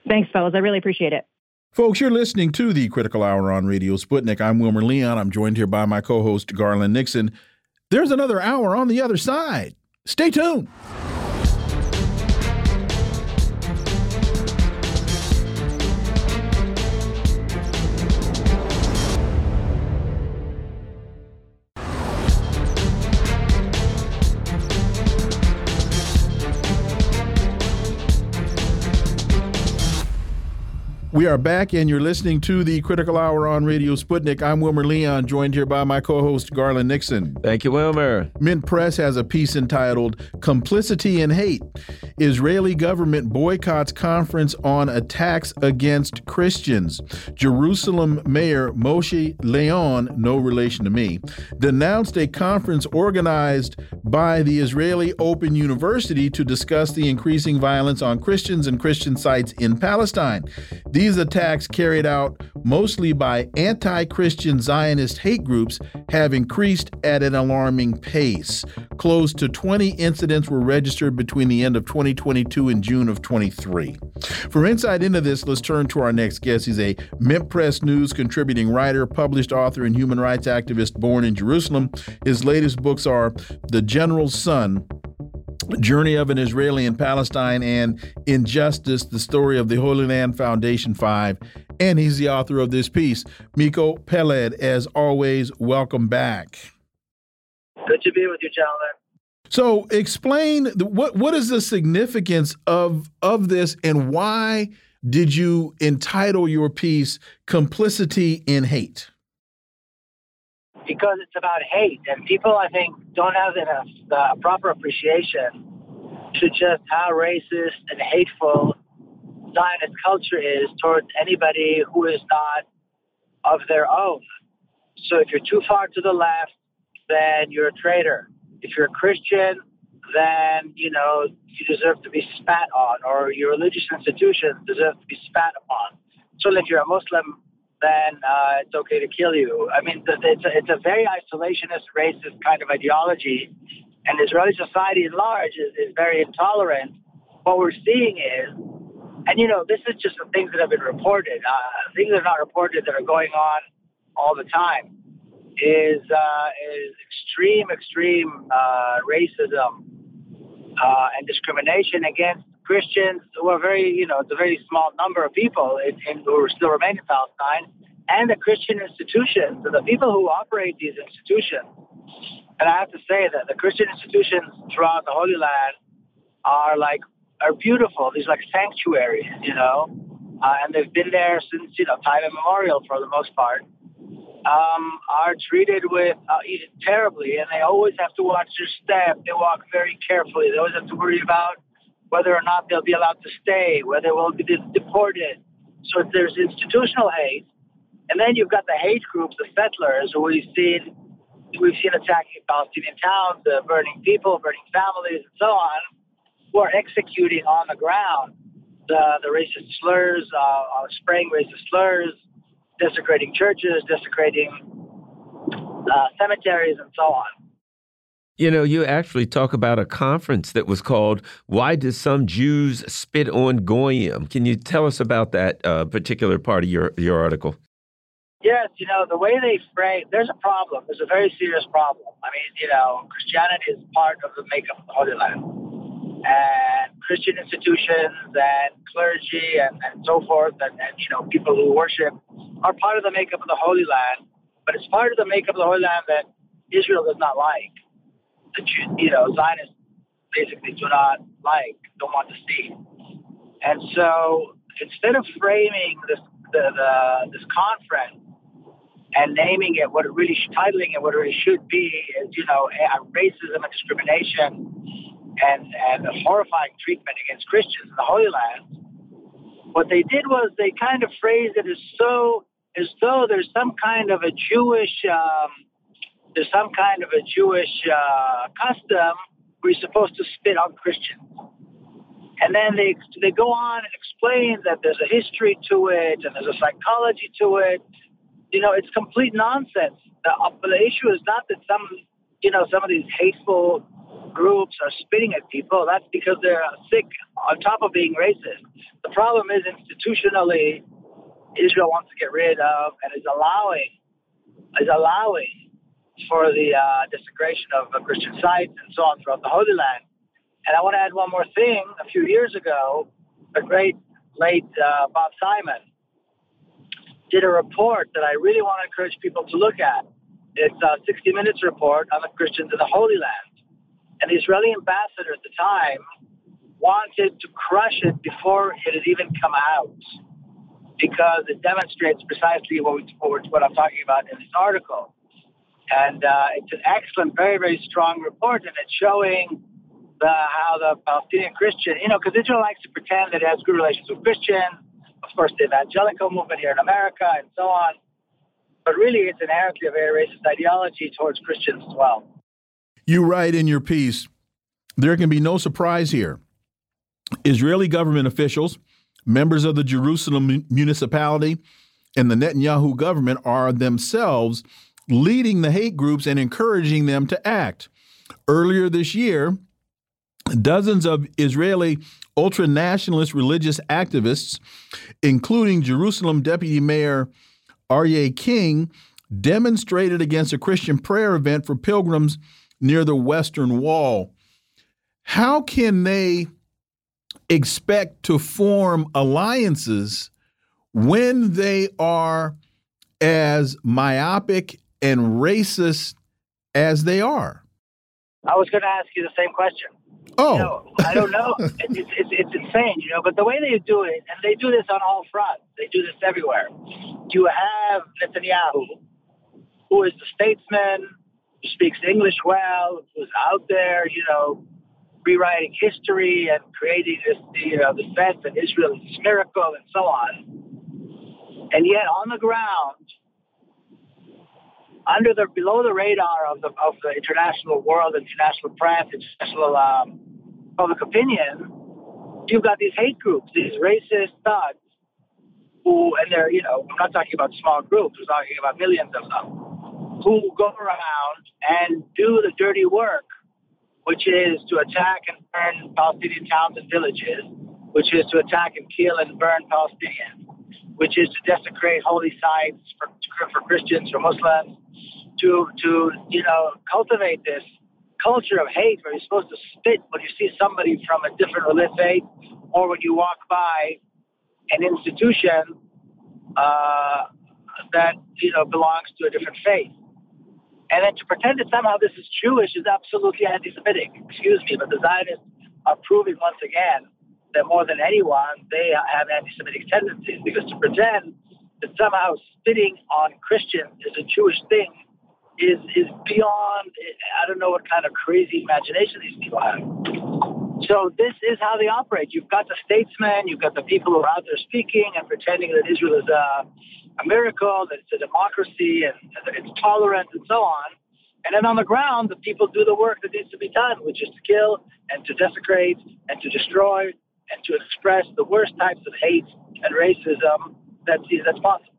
Thanks, fellas. I really appreciate it. Folks, you're listening to the Critical Hour on Radio Sputnik. I'm Wilmer Leon. I'm joined here by my co host, Garland Nixon. There's another hour on the other side. Stay tuned. We are back, and you're listening to the Critical Hour on Radio Sputnik. I'm Wilmer Leon, joined here by my co host, Garland Nixon. Thank you, Wilmer. Mint Press has a piece entitled Complicity in Hate Israeli Government Boycotts Conference on Attacks Against Christians. Jerusalem Mayor Moshe Leon, no relation to me, denounced a conference organized by the Israeli Open University to discuss the increasing violence on Christians and Christian sites in Palestine. These attacks, carried out mostly by anti Christian Zionist hate groups, have increased at an alarming pace. Close to 20 incidents were registered between the end of 2022 and June of 23. For insight into this, let's turn to our next guest. He's a Mint Press News contributing writer, published author, and human rights activist born in Jerusalem. His latest books are The General's Son Journey of an Israeli in Palestine and Injustice, the story of the Holy Land Foundation 5. And he's the author of this piece. Miko Peled, as always, welcome back. Good to be with you, gentlemen. So explain what what is the significance of of this and why did you entitle your piece Complicity in Hate? Because it's about hate, and people, I think, don't have enough uh, proper appreciation to just how racist and hateful Zionist culture is towards anybody who is not of their own. So if you're too far to the left, then you're a traitor. If you're a Christian, then you know you deserve to be spat on, or your religious institutions deserve to be spat upon. So if you're a Muslim, then uh, it's okay to kill you. I mean, it's a, it's a very isolationist, racist kind of ideology, and Israeli society at large is, is very intolerant. What we're seeing is, and you know, this is just the things that have been reported. Uh, things that are not reported that are going on all the time is uh, is extreme, extreme uh, racism uh, and discrimination against Christians who are very, you know, it's a very small number of people in, in, who still remain in Palestine, and the Christian institutions, the people who operate these institutions. And I have to say that the Christian institutions throughout the Holy Land are like are beautiful. These like sanctuaries, you know, uh, and they've been there since you know time immemorial for the most part um, are treated with uh, terribly, and they always have to watch their step. They walk very carefully. They always have to worry about whether or not they'll be allowed to stay, whether they will be deported. So there's institutional hate, and then you've got the hate groups, the settlers, who we've seen we've seen attacking Palestinian towns, uh, burning people, burning families, and so on, who are executing on the ground the the racist slurs, uh, uh spraying racist slurs desecrating churches, desecrating uh, cemeteries, and so on. You know, you actually talk about a conference that was called "Why Do Some Jews Spit on Goyim?" Can you tell us about that uh, particular part of your your article? Yes, you know the way they frame. There's a problem. There's a very serious problem. I mean, you know, Christianity is part of the makeup of the Holy Land, and Christian institutions and clergy and, and so forth, and, and you know, people who worship are part of the makeup of the Holy Land, but it's part of the makeup of the Holy Land that Israel does not like. That you know, Zionists basically do not like, don't want to see. And so instead of framing this the, the this conference and naming it what it really titling it what it really should be is you know racism and discrimination and and horrifying treatment against Christians in the Holy Land. What they did was they kind of phrased it as so as though there's some kind of a Jewish um, there's some kind of a Jewish uh, custom where you're supposed to spit on Christians. And then they they go on and explain that there's a history to it and there's a psychology to it. You know, it's complete nonsense. The, uh, the issue is not that some you know some of these hateful groups are spitting at people. That's because they're sick on top of being racist. The problem is institutionally Israel wants to get rid of and is allowing is allowing for the uh, desecration of uh, Christian sites and so on throughout the Holy Land. And I want to add one more thing. A few years ago, the great late uh, Bob Simon did a report that I really want to encourage people to look at. It's a 60 Minutes report on the Christians in the Holy Land. And the Israeli ambassador at the time wanted to crush it before it had even come out because it demonstrates precisely what, we, what I'm talking about in this article. And uh, it's an excellent, very, very strong report, and it's showing the, how the Palestinian Christian, you know, because Israel likes to pretend that it has good relations with Christians, of course, the evangelical movement here in America, and so on. But really, it's inherently a very racist ideology towards Christians as well. You write in your piece there can be no surprise here. Israeli government officials Members of the Jerusalem municipality and the Netanyahu government are themselves leading the hate groups and encouraging them to act. Earlier this year, dozens of Israeli ultra nationalist religious activists, including Jerusalem Deputy Mayor Aryeh King, demonstrated against a Christian prayer event for pilgrims near the Western Wall. how can they expect to form alliances when they are as myopic and racist as they are? I was going to ask you the same question. Oh, you know, I don't know. [LAUGHS] it's, it's, it's insane, you know. But the way they do it, and they do this on all fronts. They do this everywhere. You have Netanyahu, who is the statesman, who speaks English well, who's out there, you know, rewriting history and creating this, you know, the sense that Israel is miracle and so on. And yet, on the ground, under the below the radar of the of the international world, international press, international um, public opinion, you've got these hate groups, these racist thugs, who and they're you know I'm not talking about small groups, we're talking about millions of them, who go around and do the dirty work, which is to attack and burn Palestinian towns and villages, which is to attack and kill and burn Palestinians, which is to desecrate holy sites for, for Christians, for Muslims, to to you know cultivate this culture of hate where you're supposed to spit when you see somebody from a different religious faith, or when you walk by an institution uh, that you know belongs to a different faith. And then to pretend that somehow this is Jewish is absolutely anti-Semitic. Excuse me, but the Zionists are proving once again that more than anyone, they have anti-Semitic tendencies. Because to pretend that somehow spitting on Christians is a Jewish thing is is beyond. I don't know what kind of crazy imagination these people have. So this is how they operate. You've got the statesmen, you've got the people who are out there speaking and pretending that Israel is a, a miracle, that it's a democracy, and that it's tolerant, and so on. And then on the ground, the people do the work that needs to be done, which is to kill and to desecrate and to destroy and to express the worst types of hate and racism that's, that's possible.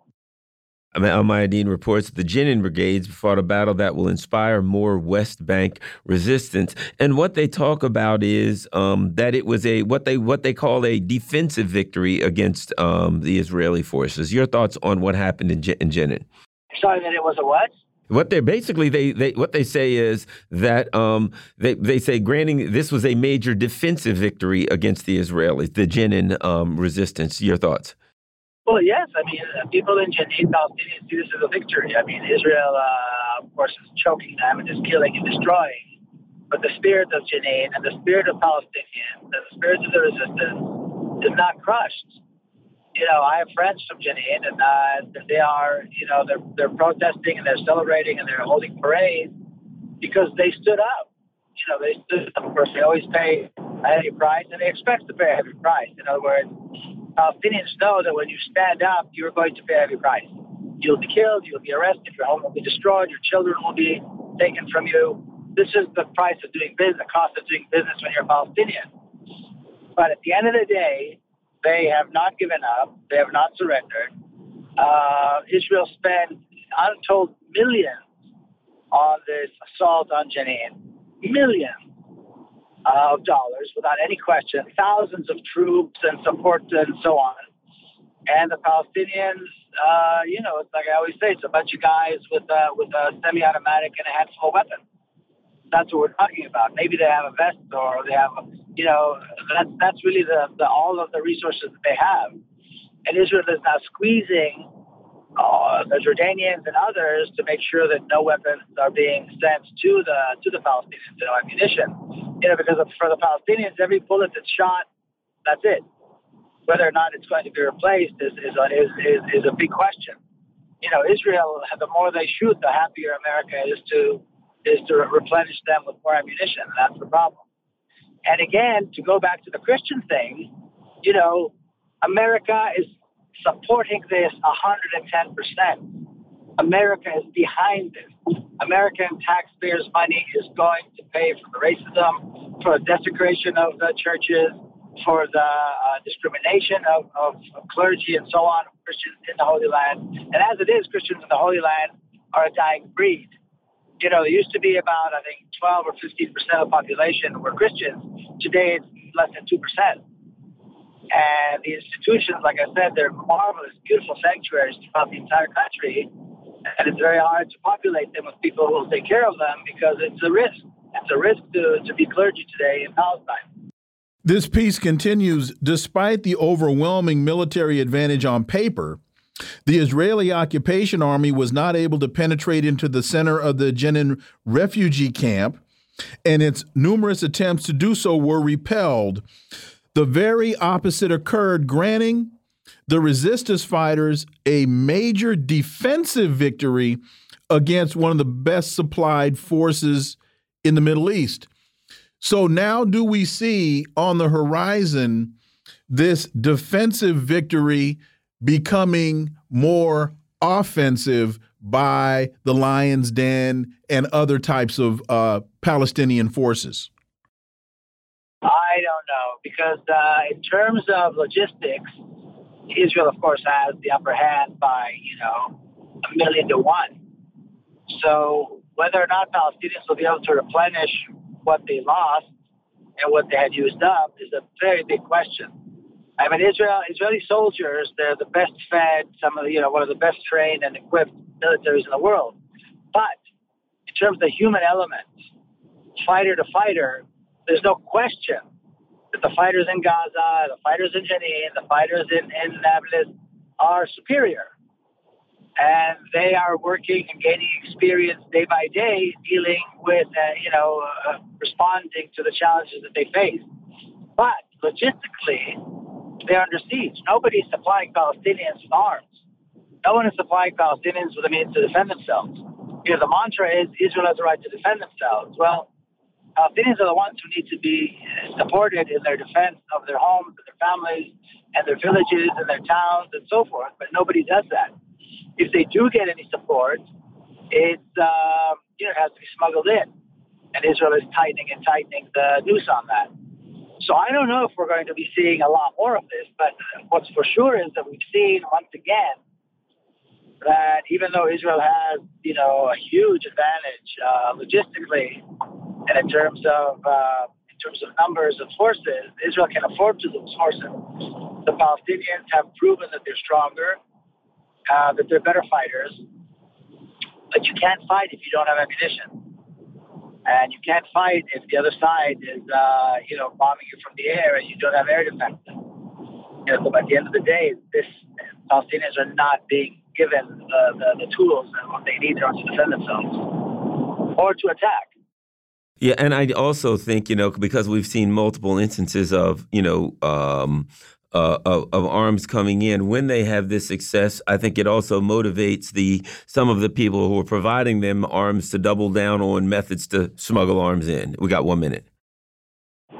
Al Mayadeen reports that the Jenin brigades fought a battle that will inspire more West Bank resistance. And what they talk about is um, that it was a what they what they call a defensive victory against um, the Israeli forces. Your thoughts on what happened in, in Jenin? Sorry, that it was a what? What they basically they, they what they say is that um, they they say granting this was a major defensive victory against the Israelis, the Jenin um, resistance. Your thoughts? Well, yes. I mean, uh, people in Jenin, Palestinians see this as a victory. I mean, Israel, uh, of course, is choking them and is killing and destroying. But the spirit of Jenin and the spirit of Palestinians and the spirit of the resistance is not crushed. You know, I have friends from Jenin, and uh, they are, you know, they're they're protesting and they're celebrating and they're holding parades because they stood up. You know, they stood up. Of course, they always pay a heavy price, and they expect to pay a heavy price. In other words, Palestinians know that when you stand up, you're going to pay heavy price. You'll be killed, you'll be arrested, your home will be destroyed, your children will be taken from you. This is the price of doing business, the cost of doing business when you're a Palestinian. But at the end of the day, they have not given up. They have not surrendered. Uh, Israel spent untold millions on this assault on Jenin. Millions of dollars without any question, thousands of troops and support and so on. And the Palestinians, uh, you know, it's like I always say, it's a bunch of guys with uh, with a semi-automatic and a handful of weapons. That's what we're talking about. Maybe they have a vest or they have, you know, that's that's really the, the all of the resources that they have. And Israel is now squeezing uh, the Jordanians and others to make sure that no weapons are being sent to the to the Palestinians, no ammunition. You know, because for the Palestinians, every bullet that's shot, that's it. Whether or not it's going to be replaced is is is, is, is a big question. You know, Israel, the more they shoot, the happier America is to is to replenish them with more ammunition. That's the problem. And again, to go back to the Christian thing, you know, America is supporting this 110%. America is behind this. American taxpayers' money is going to pay for the racism, for the desecration of the churches, for the uh, discrimination of, of, of, clergy and so on, of Christians in the Holy Land. And as it is, Christians in the Holy Land are a dying breed. You know, it used to be about, I think, 12 or 15 percent of the population were Christians. Today, it's less than 2 percent. And the institutions, like I said, they're marvelous, beautiful sanctuaries throughout the entire country. And it's very hard to populate them with people who will take care of them because it's a risk. it's a risk to, to be clergy today in Palestine. This peace continues despite the overwhelming military advantage on paper. The Israeli occupation army was not able to penetrate into the center of the Jenin refugee camp, and its numerous attempts to do so were repelled. The very opposite occurred, granting the resistance fighters a major defensive victory against one of the best supplied forces in the Middle East. So now, do we see on the horizon this defensive victory becoming more offensive by the Lion's Den and other types of uh, Palestinian forces? I don't know because uh, in terms of logistics, Israel, of course, has the upper hand by you know a million to one. So whether or not Palestinians will be able to replenish what they lost and what they had used up is a very big question. I mean, Israel, Israeli soldiers, they're the best fed, some of the, you know, one of the best trained and equipped militaries in the world. But in terms of the human element, fighter to fighter, there's no question the fighters in Gaza, the fighters in Jenin, the fighters in, in Nablus are superior and they are working and gaining experience day by day dealing with, uh, you know, uh, responding to the challenges that they face. But logistically, they're under siege. Nobody is supplying Palestinians with arms. No one is supplying Palestinians with the means to defend themselves. Because the mantra is Israel has the right to defend themselves. Well, Palestinians are the ones who need to be supported in their defense of their homes and their families and their villages and their towns and so forth. But nobody does that if they do get any support, uh, you know it has to be smuggled in, and Israel is tightening and tightening the noose on that. So I don't know if we're going to be seeing a lot more of this, but what's for sure is that we've seen once again that even though Israel has you know a huge advantage uh, logistically and in terms of uh, in terms of numbers of forces, Israel can afford to lose forces. The Palestinians have proven that they're stronger uh, that they're better fighters. But you can't fight if you don't have ammunition. And you can't fight if the other side is, uh, you know, bombing you from the air and you don't have air defense. You know, so at the end of the day, this Palestinians are not being given the, the, the tools and what they need in order to defend themselves or to attack. Yeah, and I also think you know because we've seen multiple instances of you know um, uh, of, of, arms coming in when they have this success i think it also motivates the some of the people who are providing them arms to double down on methods to smuggle arms in. We got one minute.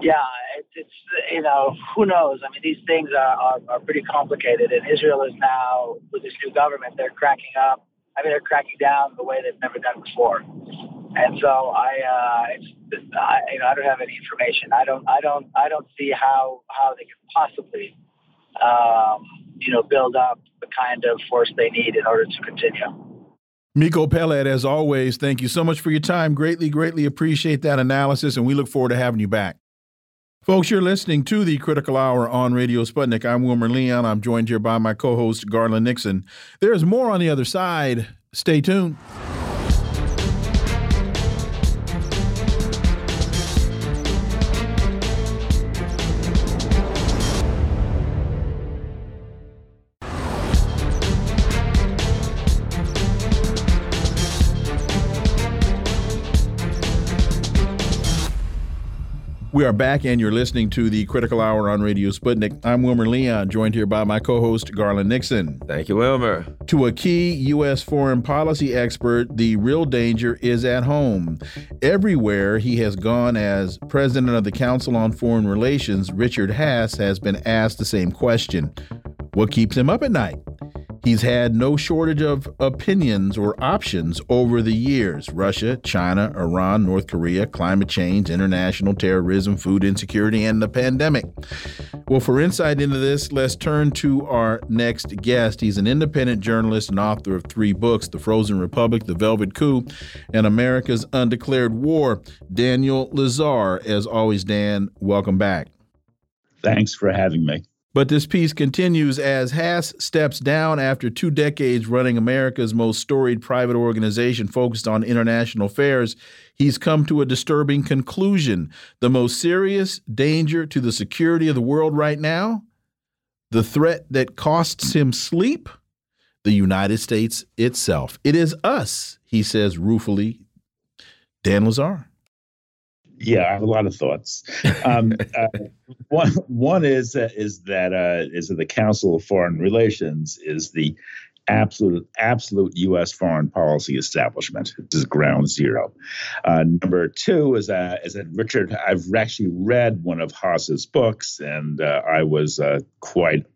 Yeah it's, it's you know who knows? I mean these things are, are, are pretty complicated and israel is now with this new government they're cracking up. I mean they're cracking down the way they've never done before and so I, uh, I, you know, I don't have any information. I don't, I don't, I don't see how how they can possibly, um, you know, build up the kind of force they need in order to continue. Miko Peled, as always, thank you so much for your time. Greatly, greatly appreciate that analysis, and we look forward to having you back. Folks, you're listening to the Critical Hour on Radio Sputnik. I'm Wilmer Leon. I'm joined here by my co host, Garland Nixon. There's more on the other side. Stay tuned. We are back, and you're listening to the Critical Hour on Radio Sputnik. I'm Wilmer Leon, joined here by my co host, Garland Nixon. Thank you, Wilmer. To a key U.S. foreign policy expert, the real danger is at home. Everywhere he has gone as president of the Council on Foreign Relations, Richard Haass has been asked the same question What keeps him up at night? He's had no shortage of opinions or options over the years Russia, China, Iran, North Korea, climate change, international terrorism, food insecurity, and the pandemic. Well, for insight into this, let's turn to our next guest. He's an independent journalist and author of three books The Frozen Republic, The Velvet Coup, and America's Undeclared War. Daniel Lazare, as always, Dan, welcome back. Thanks for having me. But this piece continues as Haass steps down after two decades running America's most storied private organization focused on international affairs. He's come to a disturbing conclusion. The most serious danger to the security of the world right now, the threat that costs him sleep, the United States itself. It is us, he says ruefully. Dan Lazare. Yeah, I have a lot of thoughts. Um, [LAUGHS] uh, one one is uh, is that uh, is that the Council of Foreign Relations is the absolute absolute U.S. foreign policy establishment. This is ground zero. Uh, number two is that is that Richard. I've actually read one of Haass's books, and uh, I was uh, quite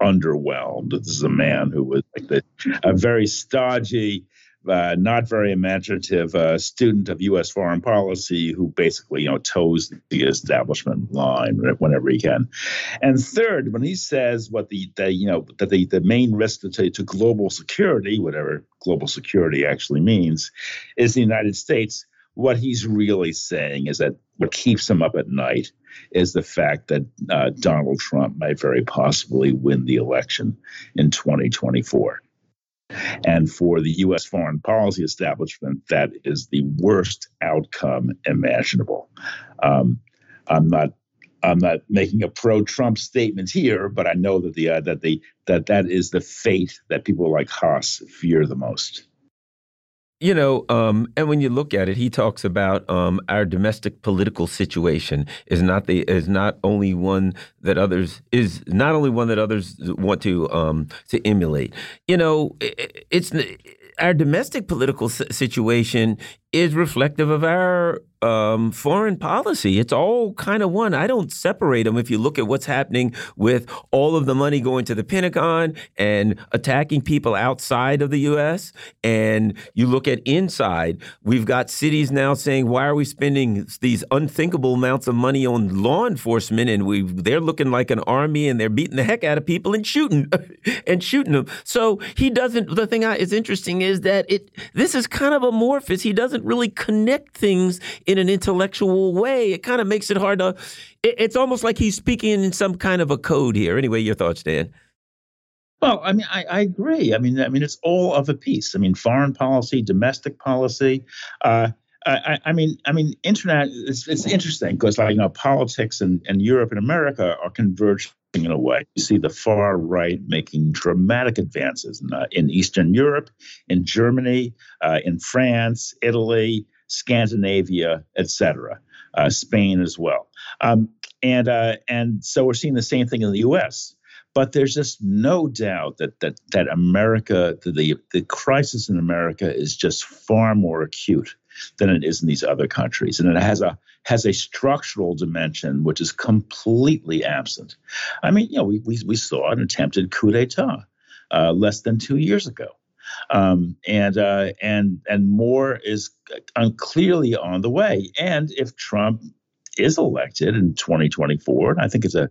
underwhelmed. This is a man who was like the, a very stodgy uh, not very imaginative uh, student of U.S. foreign policy who basically, you know, toes the establishment line whenever he can. And third, when he says what the, the you know, that the, the main risk to, to global security, whatever global security actually means, is the United States. What he's really saying is that what keeps him up at night is the fact that uh, Donald Trump might very possibly win the election in 2024. And for the U.S. foreign policy establishment, that is the worst outcome imaginable. Um, I'm not. I'm not making a pro-Trump statement here, but I know that the uh, that the that that is the fate that people like Haass fear the most. You know, um, and when you look at it, he talks about um, our domestic political situation is not the is not only one that others is not only one that others want to um, to emulate. You know, it, it's our domestic political situation is reflective of our um, foreign policy. It's all kind of one. I don't separate them. If you look at what's happening with all of the money going to the Pentagon and attacking people outside of the U.S., and you look at inside, we've got cities now saying, "Why are we spending these unthinkable amounts of money on law enforcement?" And we they're looking like an army, and they're beating the heck out of people and shooting [LAUGHS] and shooting them. So he doesn't. The thing I, is interesting is that it this is kind of amorphous. He doesn't really connect things in an intellectual way. It kind of makes it hard to. It, it's almost like he's speaking in some kind of a code here. Anyway, your thoughts, Dan? Well, I mean, I, I, agree. I mean, I mean, it's all of a piece. I mean, foreign policy, domestic policy. Uh, I, I, mean, I mean, internet. It's, it's interesting because, like, you know, politics and, and Europe and America are converging in a way. You see the far right making dramatic advances in, uh, in Eastern Europe, in Germany, uh, in France, Italy, Scandinavia, etc., uh, Spain as well. Um, and uh, and so we're seeing the same thing in the U.S. But there's just no doubt that that that America, the the crisis in America is just far more acute than it is in these other countries, and it has a has a structural dimension which is completely absent. I mean, you know, we we, we saw an attempted coup d'état uh, less than two years ago um, and uh, and and more is unclearly on the way. And if Trump is elected in 2024, and I think it's a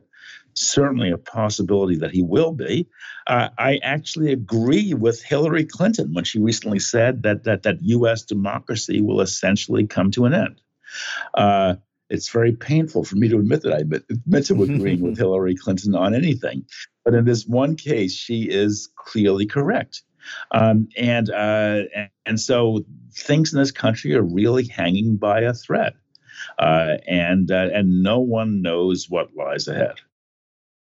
certainly a possibility that he will be. Uh, I actually agree with Hillary Clinton when she recently said that that that U.S. democracy will essentially come to an end. Uh, it's very painful for me to admit that I admit to agreeing with [LAUGHS] Hillary Clinton on anything, but in this one case, she is clearly correct. Um, and, uh, and so things in this country are really hanging by a thread, uh, and uh, and no one knows what lies ahead.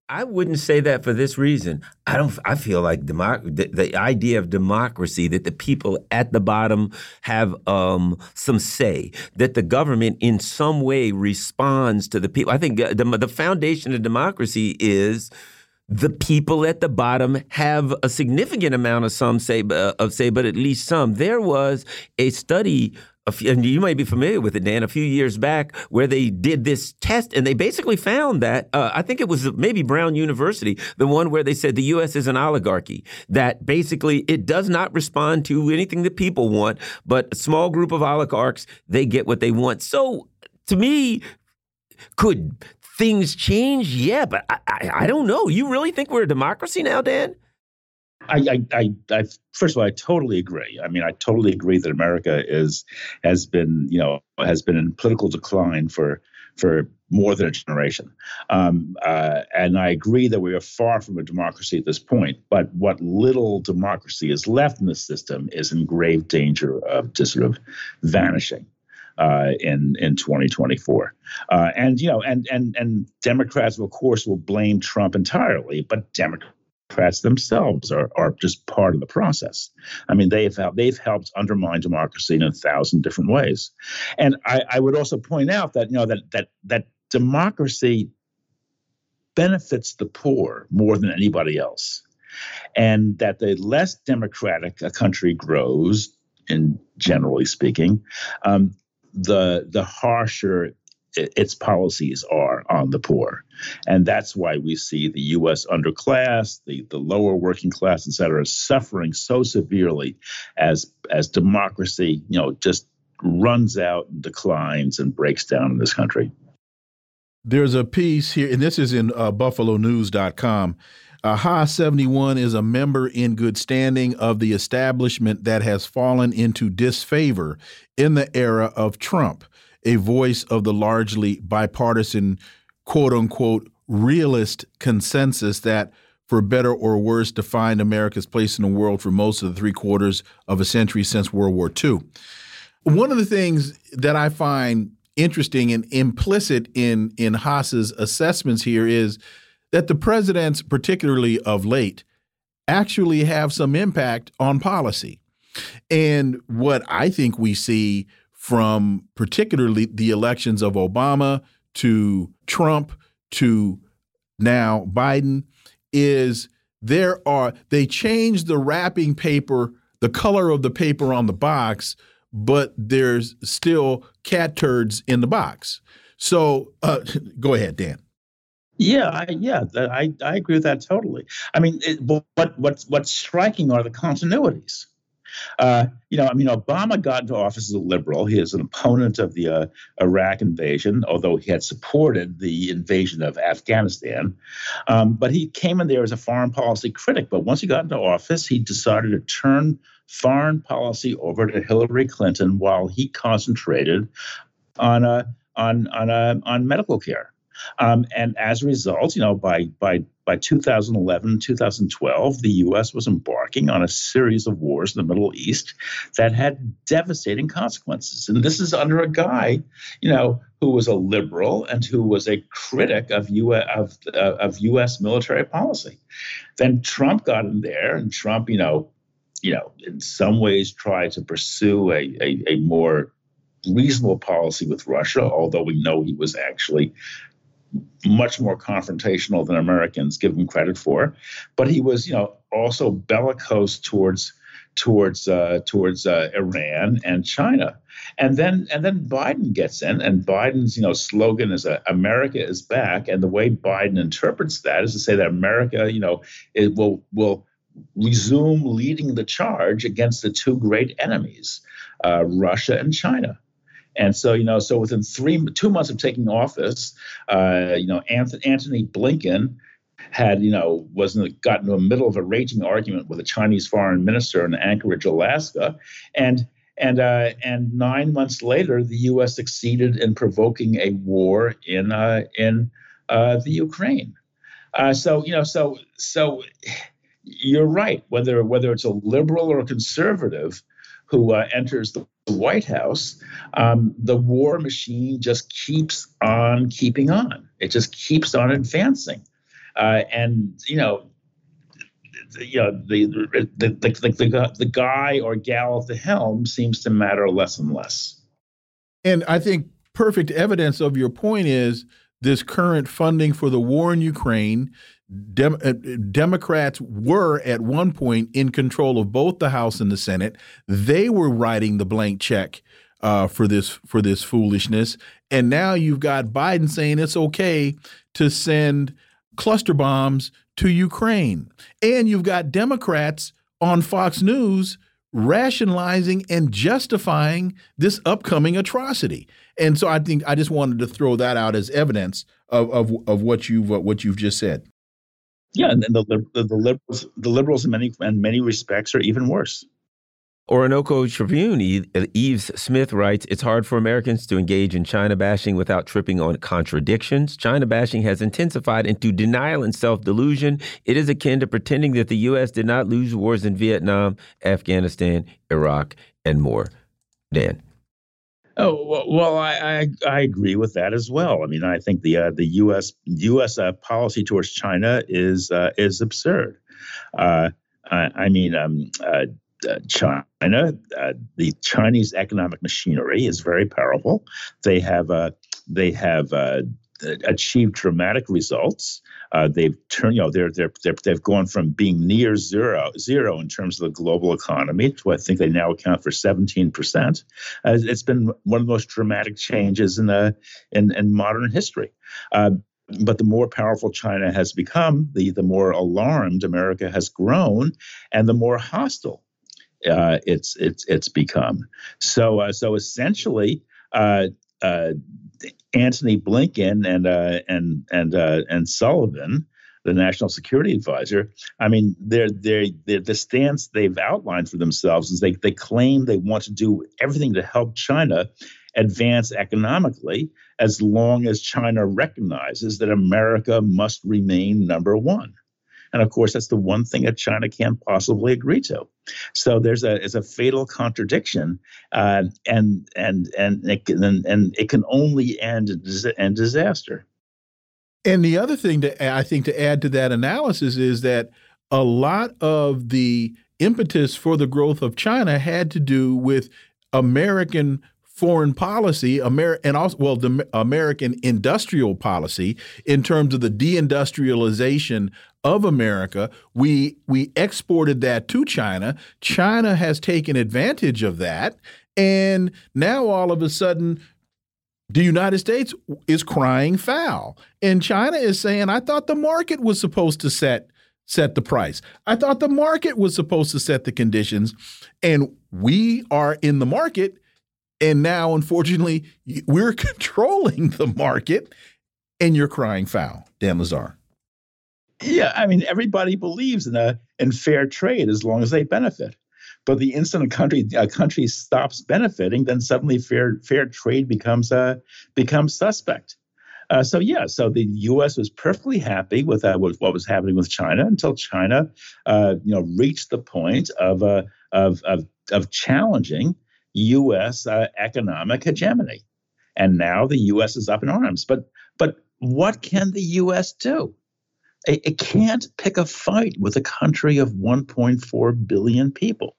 I wouldn't say that for this reason. I don't. I feel like democ the, the, idea of democracy that the people at the bottom have um, some say, that the government in some way responds to the people. I think uh, the, the foundation of democracy is the people at the bottom have a significant amount of some say uh, of say, but at least some. There was a study. Few, and you might be familiar with it, Dan. A few years back, where they did this test, and they basically found that uh, I think it was maybe Brown University, the one where they said the U.S. is an oligarchy. That basically it does not respond to anything that people want, but a small group of oligarchs they get what they want. So to me, could things change? Yeah, but I, I, I, don't know. You really think we're a democracy now, Dan? I, I, I, first of all, I totally agree. I mean, I totally agree that America is has been, you know, has been in political decline for for more than a generation. Um, uh, and I agree that we are far from a democracy at this point. But what little democracy is left in the system is in grave danger of just sort of vanishing. Uh, in in 2024, uh, and you know, and and and Democrats, of course, will blame Trump entirely, but Democrats themselves are, are just part of the process. I mean, they've they've helped undermine democracy in a thousand different ways. And I, I would also point out that you know that that that democracy benefits the poor more than anybody else, and that the less democratic a country grows, in generally speaking, um, the the harsher its policies are on the poor. And that's why we see the U.S. underclass, the, the lower working class, et cetera, suffering so severely as, as democracy, you know, just runs out and declines and breaks down in this country. There's a piece here, and this is in uh, BuffaloNews.com. Uh, Ha 71 is a member in good standing of the establishment that has fallen into disfavor in the era of Trump a voice of the largely bipartisan, quote unquote, realist consensus that, for better or worse, defined America's place in the world for most of the three quarters of a century since World War II. One of the things that I find interesting and implicit in in Haass's assessments here is that the presidents, particularly of late, actually have some impact on policy. And what I think we see from particularly the elections of Obama to Trump to now Biden is there are they changed the wrapping paper, the color of the paper on the box, but there's still cat turds in the box. So uh, [LAUGHS] go ahead, Dan. Yeah, I, yeah, I, I agree with that totally. I mean, it, what what's what's striking are the continuities. Uh, you know, I mean, Obama got into office as a liberal. He is an opponent of the uh, Iraq invasion, although he had supported the invasion of Afghanistan. Um, but he came in there as a foreign policy critic. But once he got into office, he decided to turn foreign policy over to Hillary Clinton while he concentrated on uh, on on uh, on medical care. Um, and as a result, you know, by by by 2011, 2012, the U.S. was embarking on a series of wars in the Middle East that had devastating consequences. And this is under a guy, you know, who was a liberal and who was a critic of U.S. of, uh, of U.S. military policy. Then Trump got in there, and Trump, you know, you know, in some ways tried to pursue a, a, a more reasonable policy with Russia, although we know he was actually much more confrontational than Americans give him credit for. But he was, you know, also bellicose towards towards uh, towards uh, Iran and China. And then and then Biden gets in, and Biden's you know slogan is uh, "America is back." And the way Biden interprets that is to say that America, you know, it will will resume leading the charge against the two great enemies, uh, Russia and China. And so, you know, so within three, two months of taking office, uh, you know, Antony, Blinken had, you know, wasn't gotten in the middle of a raging argument with a Chinese foreign minister in Anchorage, Alaska, and and uh, and nine months later, the U.S. succeeded in provoking a war in uh, in uh, the Ukraine. Uh, so you know, so so you're right. Whether whether it's a liberal or a conservative who uh, enters the White House, um, the war machine just keeps on keeping on. It just keeps on advancing, uh, and you know, you know the the, the the, the the guy or gal at the helm seems to matter less and less. And I think perfect evidence of your point is this current funding for the war in Ukraine Dem uh, Democrats were at one point in control of both the House and the Senate. They were writing the blank check uh, for this for this foolishness, and now you've got Biden saying it's okay to send cluster bombs to Ukraine, and you've got Democrats on Fox News rationalizing and justifying this upcoming atrocity. And so I think I just wanted to throw that out as evidence of of, of what you've uh, what you've just said. Yeah, and the, the, the liberals, the liberals in many in many respects are even worse. Orinoco Tribune, Yves Smith writes, It's hard for Americans to engage in China bashing without tripping on contradictions. China bashing has intensified into denial and self delusion. It is akin to pretending that the U.S. did not lose wars in Vietnam, Afghanistan, Iraq, and more. Dan. Oh well, I, I, I agree with that as well. I mean, I think the uh, the U.S. U.S. Uh, policy towards China is uh, is absurd. Uh, I, I, mean, um, uh, uh, China, the Chinese economic machinery is very powerful. They have they have achieved dramatic results. Uh, they've turned, you know, they're, they're, they're, they've gone from being near zero, zero in terms of the global economy to I think they now account for 17%. Uh, it's been one of the most dramatic changes in, the, in, in modern history. Uh, but the more powerful China has become, the, the more alarmed America has grown, and the more hostile uh, it's, it's, it's become. So, uh, so essentially, uh, uh, Antony Blinken and uh, and and uh, and Sullivan, the national security advisor. I mean, they're, they're, they're, the stance they've outlined for themselves is they they claim they want to do everything to help China advance economically as long as China recognizes that America must remain number one. And of course, that's the one thing that China can't possibly agree to. So there's a it's a fatal contradiction, uh, and and and it can, and, it can only end in disaster. And the other thing to I think to add to that analysis is that a lot of the impetus for the growth of China had to do with American foreign policy, Amer and also well, the American industrial policy in terms of the deindustrialization of America. We we exported that to China. China has taken advantage of that, and now all of a sudden. The United States is crying foul, and China is saying, "I thought the market was supposed to set set the price. I thought the market was supposed to set the conditions, and we are in the market and now, unfortunately, we're [LAUGHS] controlling the market and you're crying foul, Dan Lazare. Yeah, I mean, everybody believes in a in fair trade as long as they benefit. But the instant a country a country stops benefiting, then suddenly fair fair trade becomes uh, becomes suspect. Uh, so yeah, so the U.S. was perfectly happy with, uh, with what was happening with China until China, uh, you know, reached the point of uh, of, of of challenging U.S. Uh, economic hegemony. And now the U.S. is up in arms. But but what can the U.S. do? It, it can't pick a fight with a country of 1.4 billion people.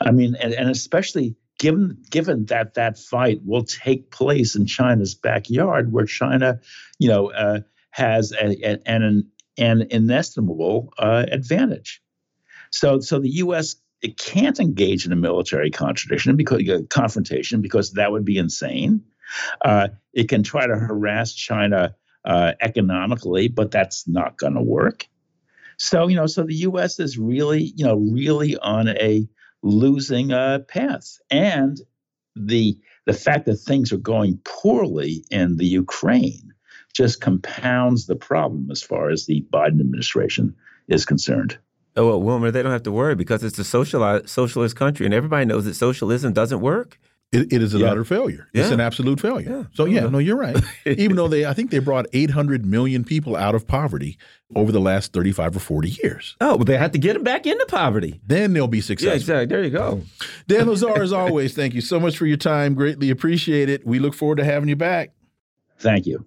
I mean, and, and especially given given that that fight will take place in China's backyard, where China, you know, uh, has a, a, an an inestimable uh, advantage. So so the U.S it can't engage in a military contradiction because uh, confrontation because that would be insane. Uh, it can try to harass China uh, economically, but that's not going to work. So you know, so the U.S. is really you know really on a losing uh, path, and the the fact that things are going poorly in the Ukraine just compounds the problem as far as the Biden administration is concerned. Oh, well, Wilmer, they don't have to worry because it's a socialized, socialist country, and everybody knows that socialism doesn't work. It, it is an yeah. utter failure. It's an absolute failure. Yeah. So yeah, no, you're right. [LAUGHS] Even though they, I think they brought 800 million people out of poverty over the last 35 or 40 years. Oh, but they had to get them back into poverty. Then they'll be successful. Yeah, exactly. There you go. Dan Lazare, as always, thank you so much for your time. Greatly appreciate it. We look forward to having you back. Thank you.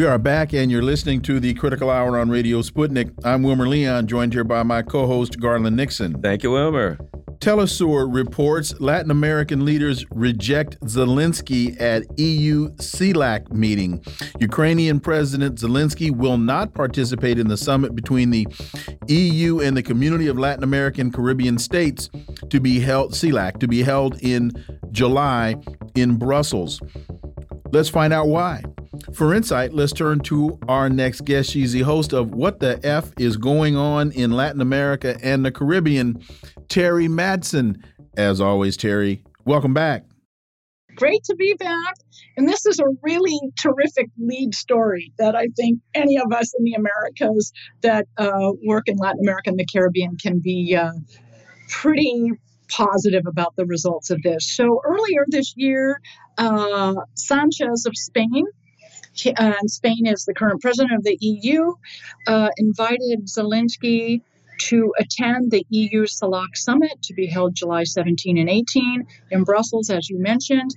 We are back, and you're listening to the Critical Hour on Radio Sputnik. I'm Wilmer Leon, joined here by my co host, Garland Nixon. Thank you, Wilmer. Telesur reports Latin American leaders reject Zelensky at EU CELAC meeting. Ukrainian President Zelensky will not participate in the summit between the EU and the Community of Latin American Caribbean States to be held, CELAC, to be held in July in Brussels. Let's find out why. For insight, let's turn to our next guest. She's the host of What the F is Going On in Latin America and the Caribbean, Teri Mattson. As always, Teri, welcome back. Great to be back. And this is a really terrific lead story that I think any of us in the Americas that uh, work in Latin America and the Caribbean can be uh, pretty positive about the results of this. So earlier this year, uh, Sanchez of Spain, uh, and Spain is the current president of the EU, uh, invited Zelensky to attend the EU CELAC summit to be held July 17 and 18 in Brussels, as you mentioned.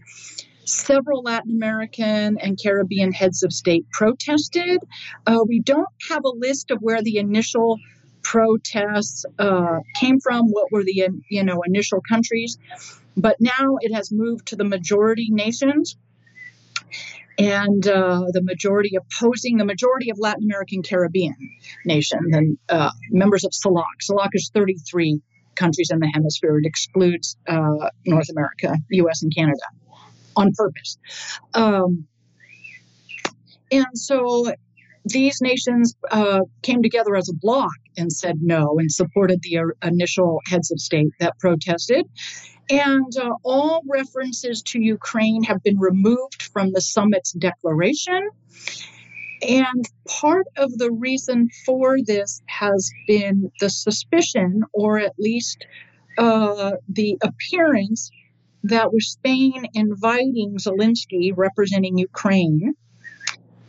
Several Latin American and Caribbean heads of state protested. Uh, we don't have a list of where the initial protests uh, came from, what were the you know initial countries, but now it has moved to the majority nations and uh, the majority opposing the majority of Latin American Caribbean nations and uh, members of CELAC. CELAC is 33 countries in the hemisphere. It excludes uh, North America, U.S. and Canada, on purpose. Um, and so these nations uh, came together as a bloc and said no and supported the uh, initial heads of state that protested. And uh, all references to Ukraine have been removed from the summit's declaration. And part of the reason for this has been the suspicion, or at least uh, the appearance, that with Spain inviting Zelensky, representing Ukraine,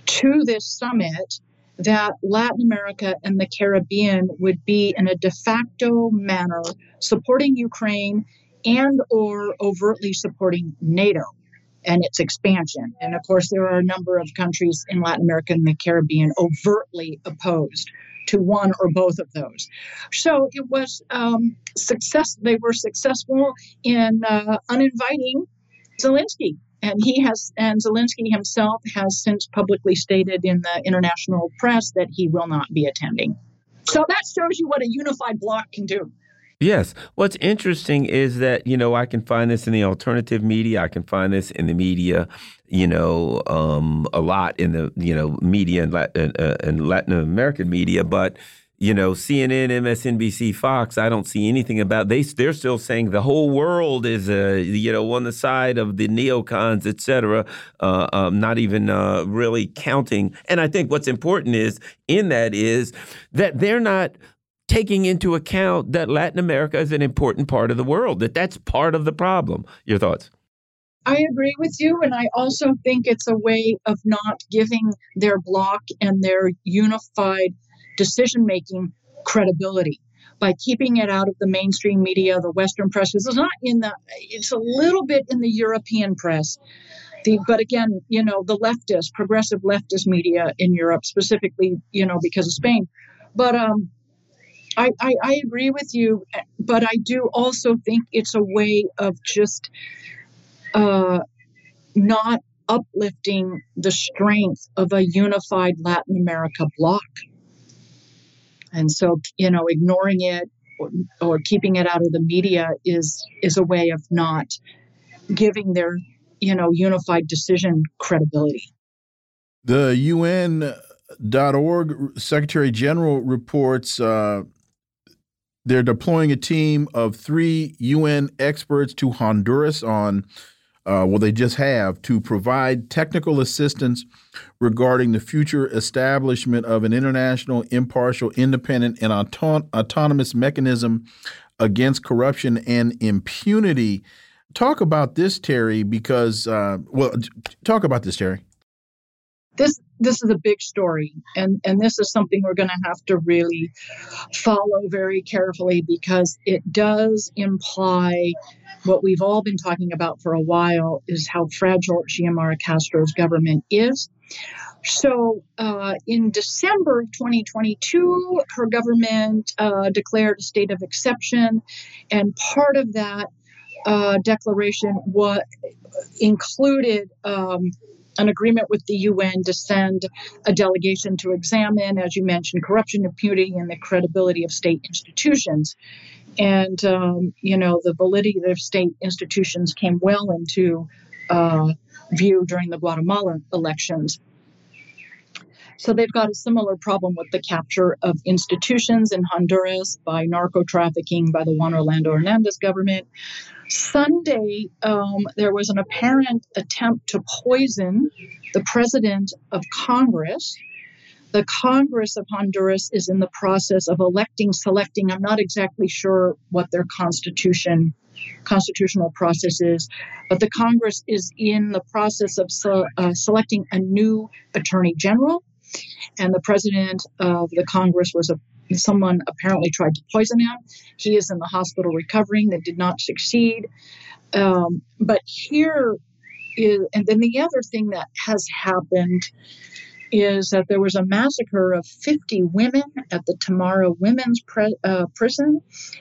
to this summit that Latin America and the Caribbean would be in a de facto manner supporting Ukraine and or overtly supporting NATO and its expansion. And of course there are a number of countries in Latin America and the Caribbean overtly opposed to one or both of those. So it was um, success. They were successful in uh, uninviting Zelensky and he has and Zelensky himself has since publicly stated in the international press that he will not be attending. So that shows you what a unified bloc can do. Yes. What's interesting is that, you know, I can find this in the alternative media. I can find this in the media, you know, um, a lot in the, you know, media and Latin, uh, and Latin American media. But you know, CNN, MSNBC, Fox, I don't see anything about they they're still saying the whole world is uh, you know on the side of the neocons, et cetera, uh, um, not even uh, really counting. And I think what's important is in that is that they're not taking into account that Latin America is an important part of the world, that that's part of the problem. Your thoughts? I agree with you. And I also think it's a way of not giving their bloc and their unified decision making credibility by keeping it out of the mainstream media, the Western press. It's not in the, it's a little bit in the European press. The, but again, you know, the leftist, progressive leftist media in Europe, specifically, you know, because of Spain. But um, I, I, I agree with you, but I do also think it's a way of just uh, not uplifting the strength of a unified Latin America bloc. And so, you know, ignoring it or, or keeping it out of the media is is a way of not giving their, you know, unified decision credibility. The UN.org Secretary General reports uh, they're deploying a team of three UN experts to Honduras on uh, well, they just have, to provide technical assistance regarding the future establishment of an international, impartial, independent, and auton autonomous mechanism against corruption and impunity. Talk about this, Teri, because, uh, well, talk about this, Teri. This this is a big story and and this is something we're going to have to really follow very carefully because it does imply what we've all been talking about for a while is how fragile Xiomara Castro's government is. So, uh, in December of 2022, her government uh, declared a state of exception, and part of that uh, declaration what included um, an agreement with the UN to send a delegation to examine, as you mentioned, corruption, impunity, and the credibility of state institutions. And, um, you know, the validity of state institutions came well into uh, view during the Guatemala elections. So they've got a similar problem with the capture of institutions in Honduras by narco trafficking by the Juan Orlando Hernandez government. Sunday, um, there was an apparent attempt to poison the president of Congress. The Congress of Honduras is in the process of electing, selecting. I'm not exactly sure what their constitution constitutional process is, but the Congress is in the process of uh, selecting a new attorney general and the president of the Congress was a someone apparently tried to poison him. He is in the hospital recovering. That did not succeed. Um, but here is, and then the other thing that has happened is that there was a massacre of 50 women at the Tamara Women's pre- uh, Prison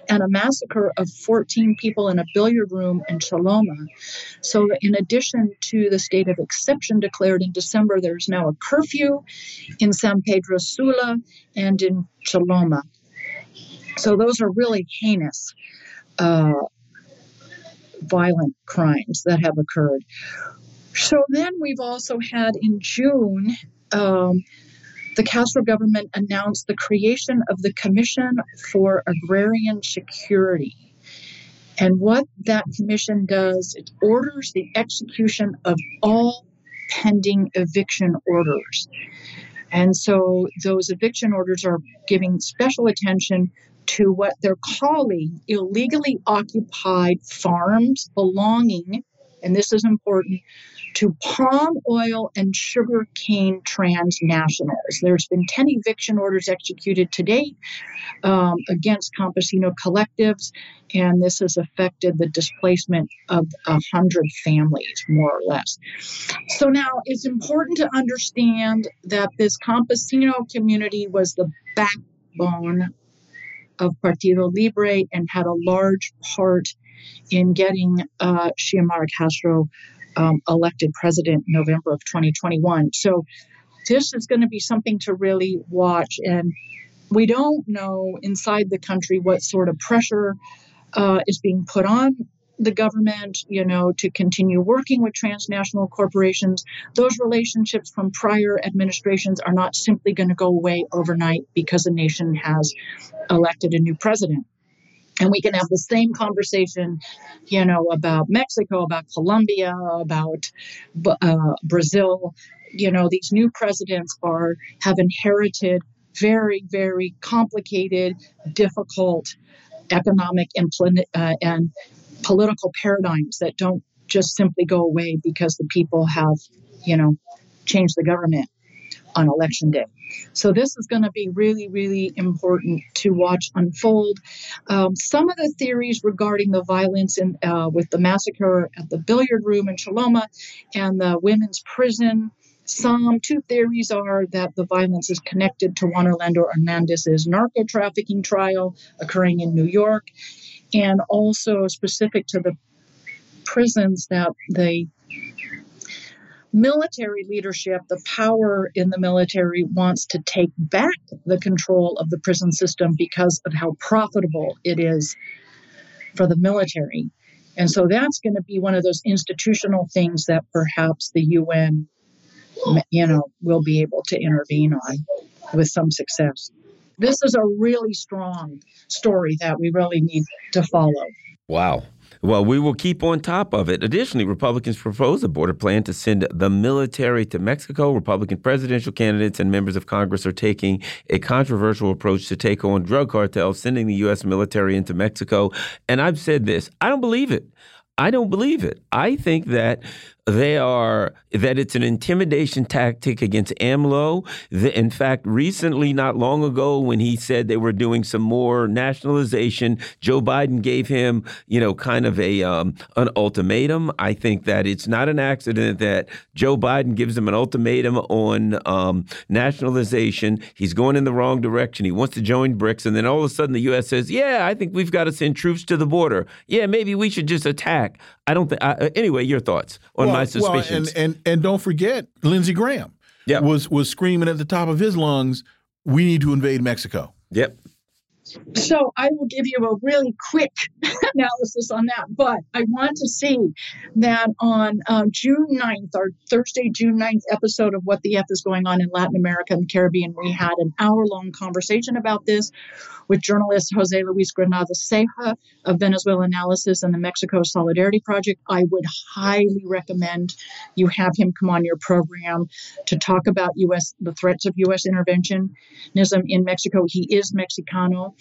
and a massacre of 14 people in a billiard room in Choloma. So, in addition to the state of exception declared in December, there's now a curfew in San Pedro Sula and in Choloma. So, those are really heinous. Uh, violent crimes that have occurred. So then we've also had in June um, the Castro government announced the creation of the Commission for Agrarian Security. And what that commission does, it orders the execution of all pending eviction orders. And so those eviction orders are giving special attention to what they're calling illegally occupied farms belonging, and this is important, to palm oil and sugar cane transnationals. There's been 10 eviction orders executed to date um, against campesino collectives, and this has affected the displacement of 100 families, more or less. So now it's important to understand that this campesino community was the backbone of Partido Libre and had a large part in getting uh, Xiomara Castro um, elected president in November of 2021. So this is going to be something to really watch. And we don't know inside the country what sort of pressure uh, is being put on the government, you know, to continue working with transnational corporations. Those relationships from prior administrations are not simply going to go away overnight because a nation has elected a new president. And we can have the same conversation, you know, about Mexico, about Colombia, about uh, Brazil. You know, these new presidents are have inherited very, very complicated, difficult economic and, uh, and political paradigms that don't just simply go away because the people have, you know, changed the government on election day. So this is going to be really, really important to watch unfold. Um, some of the theories regarding the violence in, uh, with the massacre at the billiard room in Choloma and the women's prison. Some two theories are that the violence is connected to Juan Orlando Hernandez's narco trafficking trial occurring in New York, and also specific to the prisons that they military leadership, the power in the military wants to take back the control of the prison system because of how profitable it is for the military. And so that's going to be one of those institutional things that perhaps the UN, you know, will be able to intervene on with some success. This is a really strong story that we really need to follow. Wow. Well, we will keep on top of it. Additionally, Republicans propose a border plan to send the military to Mexico. Republican presidential candidates and members of Congress are taking a controversial approach to take on drug cartels, sending the U.S. military into Mexico. And I've said this I don't believe it. I don't believe it. I think that they are that it's an intimidation tactic against AMLO. In fact, recently, not long ago, when he said they were doing some more nationalization, Joe Biden gave him, you know, kind of a um, an ultimatum. I think that it's not an accident that Joe Biden gives him an ultimatum on um, nationalization. He's going in the wrong direction. He wants to join BRICS, and then all of a sudden, the U.S. says, "Yeah, I think we've got to send troops to the border. Yeah, maybe we should just attack." I don't think. Uh, anyway, your thoughts on my suspicions. Well, and, and and don't forget Lindsey Graham. Yep. was was screaming at the top of his lungs, "We need to invade Mexico." Yep. So I will give you a really quick [LAUGHS] analysis on that. But I want to see that on um, June 9th, our Thursday, June 9th episode of What the F is Going On in Latin America and the Caribbean, we had an hour long conversation about this with journalist Jose Luis Granados Ceja of Venezuela Analysis and the Mexico Solidarity Project. I would highly recommend you have him come on your program to talk about U.S. the threats of U.S. interventionism in Mexico. He is Mexicano.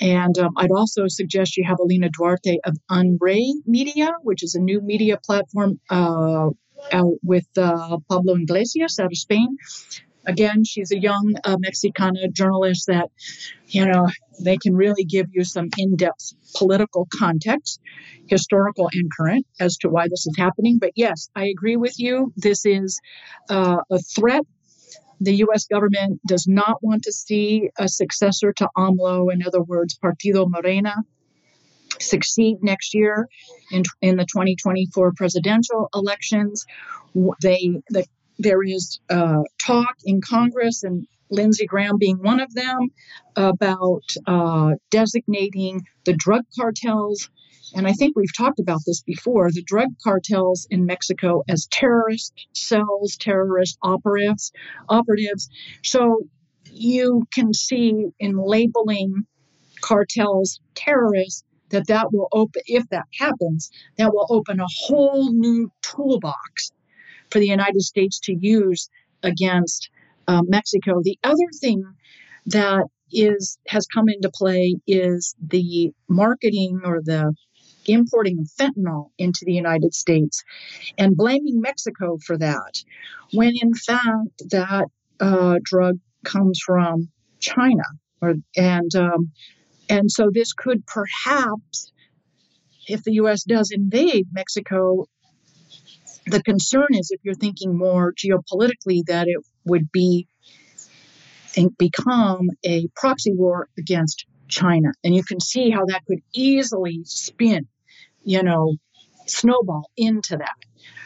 And um, I'd also suggest you have Alina Duarte of Unray Media, which is a new media platform uh, with uh, Pablo Iglesias out of Spain. Again, she's a young uh, Mexicana journalist that, you know, they can really give you some in depth political context, historical and current, as to why this is happening. But yes, I agree with you. This is uh, a threat. The U.S. government does not want to see a successor to AMLO, in other words, Partido Morena, succeed next year in, in the 2024 presidential elections. They the there is uh, talk in Congress, and Lindsey Graham being one of them, about uh, designating the drug cartels. And I think we've talked about this before the drug cartels in Mexico as terrorist cells, terrorist operatives. operatives. So you can see in labeling cartels terrorists that that will open, if that happens, that will open a whole new toolbox for the United States to use against uh, Mexico. The other thing that is has come into play is the marketing or the importing fentanyl into the United States and blaming Mexico for that, when in fact that uh, drug comes from China. Or, and um, and so this could perhaps, if the U.S. does invade Mexico, the concern is if you're thinking more geopolitically that it would be and become a proxy war against China. And you can see how that could easily spin, you know, snowball into that.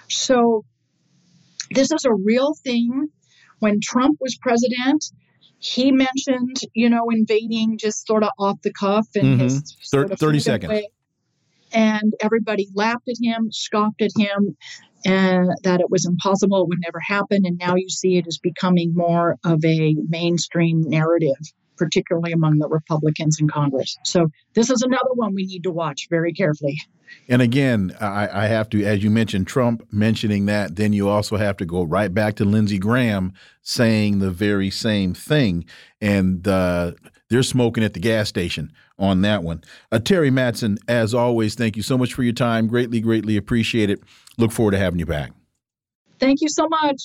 So this is a real thing. When Trump was president, he mentioned, you know, invading just sort of off the cuff and mm-hmm. his 30, 30 seconds. Way. And everybody laughed at him, scoffed at him, and that it was impossible, it would never happen. And now you see it as becoming more of a mainstream narrative, particularly among the Republicans in Congress. So this is another one we need to watch very carefully. And again, I, I, have to, as you mentioned, Trump mentioning that, then you also have to go right back to Lindsey Graham saying the very same thing. And uh, they're smoking at the gas station on that one. Uh, Teri Mattson, as always, thank you so much for your time. Greatly, greatly appreciate it. Look forward to having you back. Thank you so much.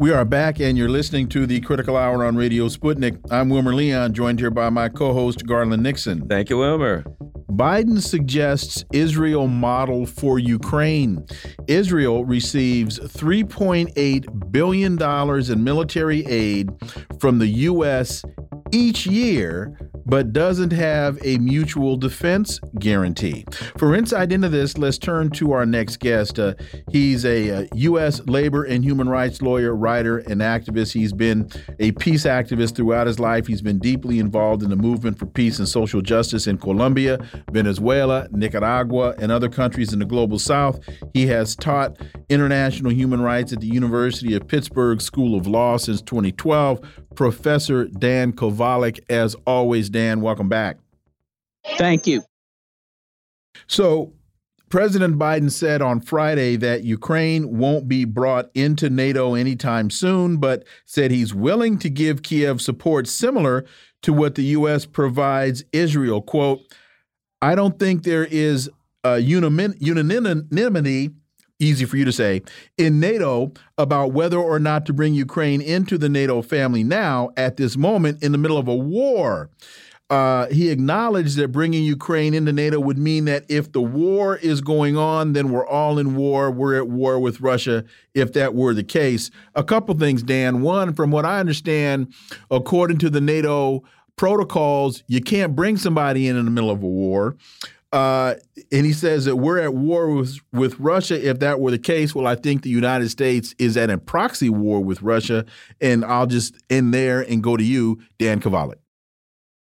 We are back, and you're listening to the Critical Hour on Radio Sputnik. I'm Wilmer Leon, joined here by my co host, Garland Nixon. Thank you, Wilmer. Biden suggests Israel model for Ukraine. Israel receives $3.8 billion in military aid from the U.S. each year but doesn't have a mutual defense guarantee. For insight into this, let's turn to our next guest. Uh, he's a, a, U.S. labor and human rights lawyer, writer, and activist. He's been a peace activist throughout his life. He's been deeply involved in the movement for peace and social justice in Colombia, Venezuela, Nicaragua, and other countries in the global south. He has taught international human rights at the University of Pittsburgh School of Law since 2012. Professor Dan Kovalik, as always, Dan, welcome back. Thank you. So, President Biden said on Friday that Ukraine won't be brought into NATO anytime soon, but said he's willing to give Kiev support similar to what the U.S. provides Israel. Quote, I don't think there is a unanimity easy for you to say, in NATO about whether or not to bring Ukraine into the NATO family now at this moment in the middle of a war. Uh, he acknowledged that bringing Ukraine into NATO would mean that if the war is going on, then we're all in war. We're at war with Russia if that were the case. A couple things, Dan. One, from what I understand, according to the NATO protocols, you can't bring somebody in in the middle of a war. Uh, and he says that we're at war with, with Russia. If that were the case, well, I think the United States is at a proxy war with Russia. And I'll just end there and go to you, Dan Kovalik.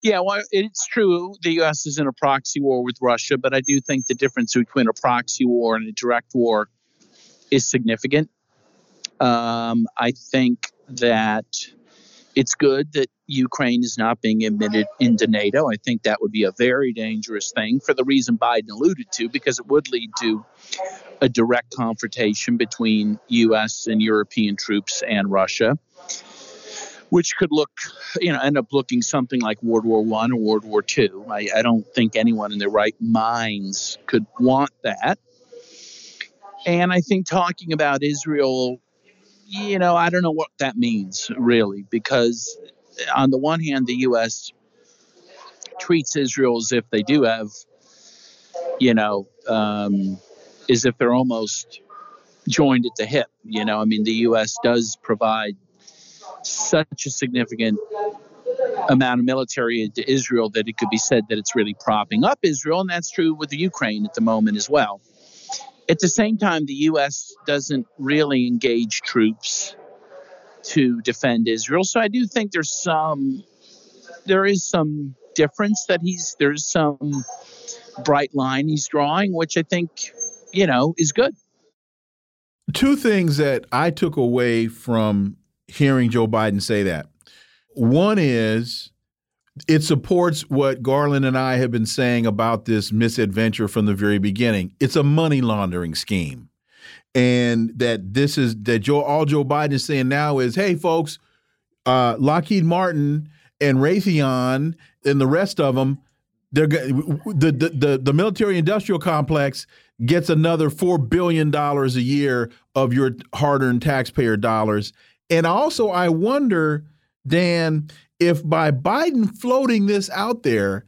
Yeah, well, it's true. The U.S. is in a proxy war with Russia, but I do think the difference between a proxy war and a direct war is significant. Um, I think that it's good that Ukraine is not being admitted into NATO. I think that would be a very dangerous thing for the reason Biden alluded to, because it would lead to a direct confrontation between U.S. and European troops and Russia which could look, you know, end up looking something like World War One or World War Two. I, I don't think anyone in their right minds could want that. And I think talking about Israel, you know, I don't know what that means really, because on the one hand, the U.S. treats Israel as if they do have, you know, um, as if they're almost joined at the hip. You know, I mean, the U.S. does provide such a significant amount of military into Israel that it could be said that it's really propping up Israel, and that's true with the Ukraine at the moment as well. At the same time, the U.S. doesn't really engage troops to defend Israel, so I do think there's some there is some difference that he's there's some bright line he's drawing, which I think you know is good. Two things that I took away from hearing Joe Biden say that. One is it supports what Garland and I have been saying about this misadventure from the very beginning. It's a money laundering scheme. And that this is that Joe all Joe Biden is saying now is, hey folks, uh, Lockheed Martin and Raytheon and the rest of them, they're the the the, the military industrial complex gets another four billion dollars a year of your hard-earned taxpayer dollars and also, I wonder, Dan, if by Biden floating this out there,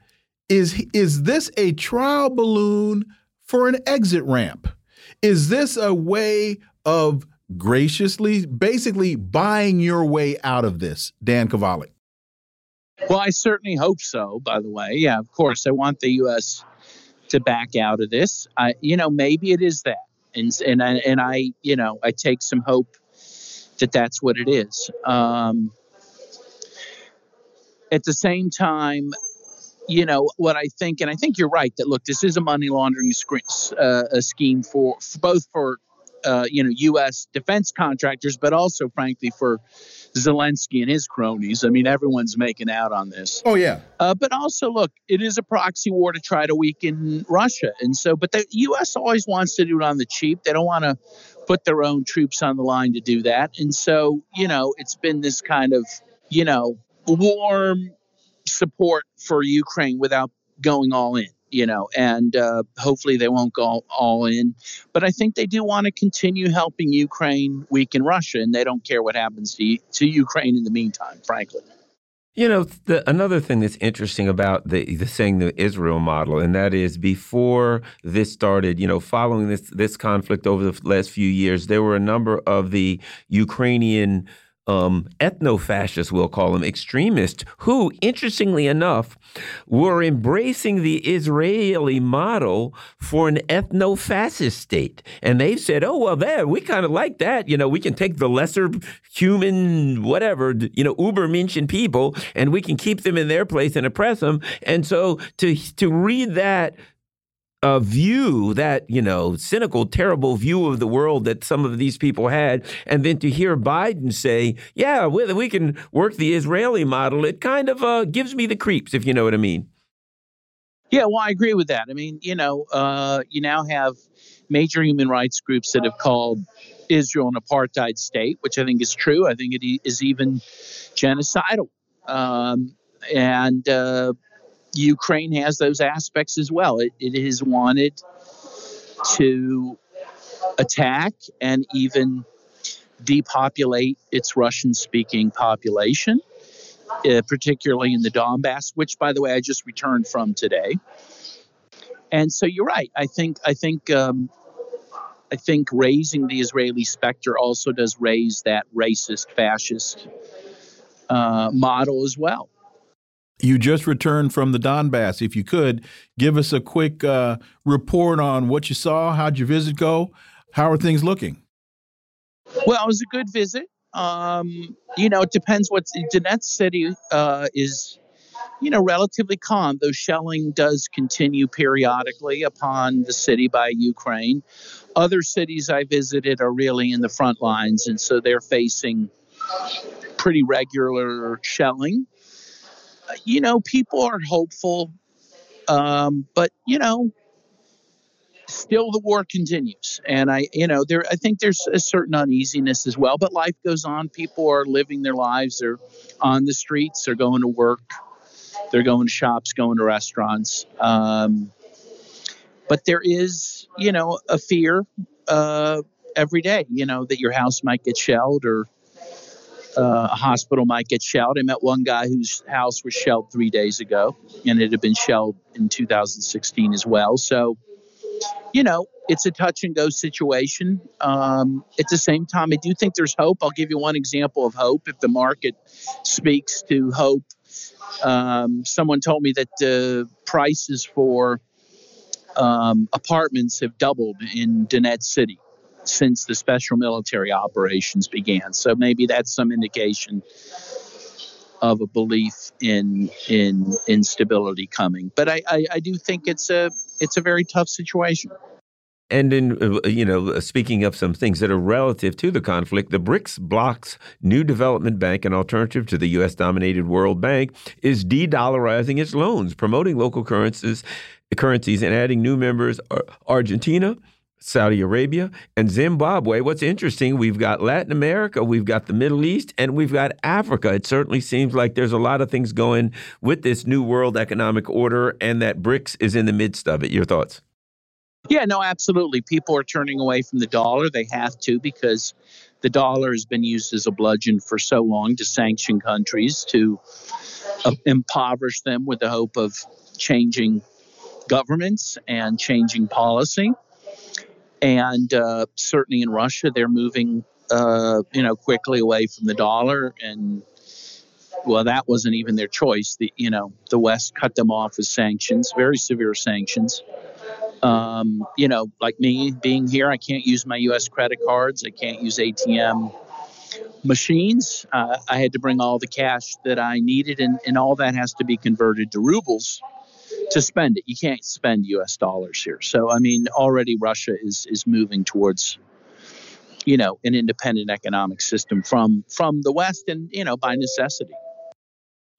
is is this a trial balloon for an exit ramp? Is this a way of graciously, basically buying your way out of this, Dan Kovalik? Well, I certainly hope so. By the way, yeah, of course, I want the U.S. to back out of this. I, you know, maybe it is that, and and I, and I, you know, I take some hope that that's what it is. Um, at the same time, you know what I think, and I think you're right that look, this is a money laundering uh, a scheme for, for both for uh, you know U.S. defense contractors, but also, frankly, for Zelensky and his cronies. I mean, everyone's making out on this. Oh yeah. Uh, but also, look, it is a proxy war to try to weaken Russia, and so, but the U.S. always wants to do it on the cheap. They don't want to put their own troops on the line to do that, and so, you know, it's been this kind of, you know, warm support for Ukraine without going all in you know, and uh, hopefully they won't go all in. But I think they do want to continue helping Ukraine weaken Russia, and they don't care what happens to, to Ukraine in the meantime, frankly. You know, the, another thing that's interesting about the, the saying the Israel model, and that is before this started, you know, following this this conflict over the last few years, there were a number of the Ukrainian um, ethno fascists, we'll call them extremists, who, interestingly enough, were embracing the Israeli model for an ethno fascist state. And they've said, oh, well, there, we kind of like that. You know, we can take the lesser human, whatever, you know, Ubermenschen people, and we can keep them in their place and oppress them. And so to, to read that a view that you know cynical terrible view of the world that some of these people had. And then to hear biden say yeah we, we can work the israeli model it kind of uh, gives me the creeps if you know what i mean. Yeah well i agree with that. I mean you know uh, you now have major human rights groups that have called israel an apartheid state which i think is true. I think it is even genocidal. Um, and uh, Ukraine has those aspects as well. It, it has wanted to attack and even depopulate its Russian speaking population, uh, particularly in the Donbass, which, by the way, I just returned from today. And so you're right. I think I think um, I think raising the Israeli specter also does raise that racist, fascist uh, model as well. You just returned from the Donbass. If you could give us a quick uh, report on what you saw, how'd your visit go? How are things looking? Well, it was a good visit. Um, you know, it depends what Donetsk City uh, is you know, relatively calm, though shelling does continue periodically upon the city by Ukraine. Other cities I visited are really in the front lines, and so they're facing pretty regular shelling. You know, people are hopeful, um, but, you know, still the war continues. And i you know there i think there's a certain uneasiness as well but life goes on. People are living their lives. They're on the streets. They're going to work. They're going to shops, going to restaurants. Um, but there is, you know, a fear uh, every day, you know, that your house might get shelled or uh, a hospital might get shelled. I met one guy whose house was shelled three days ago, and it had been shelled in 2016 as well. So, you know, it's a touch and go situation. Um, at the same time, I do think there's hope. I'll give you one example of hope. If the market speaks to hope um, someone told me that the prices for um, apartments have doubled in Donetsk City since the special military operations began. So maybe that's some indication of a belief in in instability coming. But I, I, I do think it's a it's a very tough situation. And in, uh, you know, speaking of some things that are relative to the conflict, the BRICS bloc's new development bank, an alternative to the U.S. dominated World Bank, is de dollarizing its loans, promoting local currencies, currencies and adding new members Argentina, Saudi Arabia, and Zimbabwe. What's interesting, we've got Latin America, we've got the Middle East, and we've got Africa. It certainly seems like there's a lot of things going with this new world economic order, and that BRICS is in the midst of it. Your thoughts? Yeah, no, absolutely. People are turning away from the dollar. They have to because the dollar has been used as a bludgeon for so long to sanction countries, to uh, impoverish them with the hope of changing governments and changing policy. And uh, certainly in Russia, they're moving, uh, you know, quickly away from the dollar. And well, that wasn't even their choice. The you know the West cut them off with sanctions, very severe sanctions. Um, you know, like me being here, I can't use my U.S. credit cards. I can't use ATM machines. Uh, I had to bring all the cash that I needed, and, and all that has to be converted to rubles to spend it. You can't spend U.S. dollars here. So, I mean, already Russia is is moving towards, you know, an independent economic system from from the West, and you know, by necessity.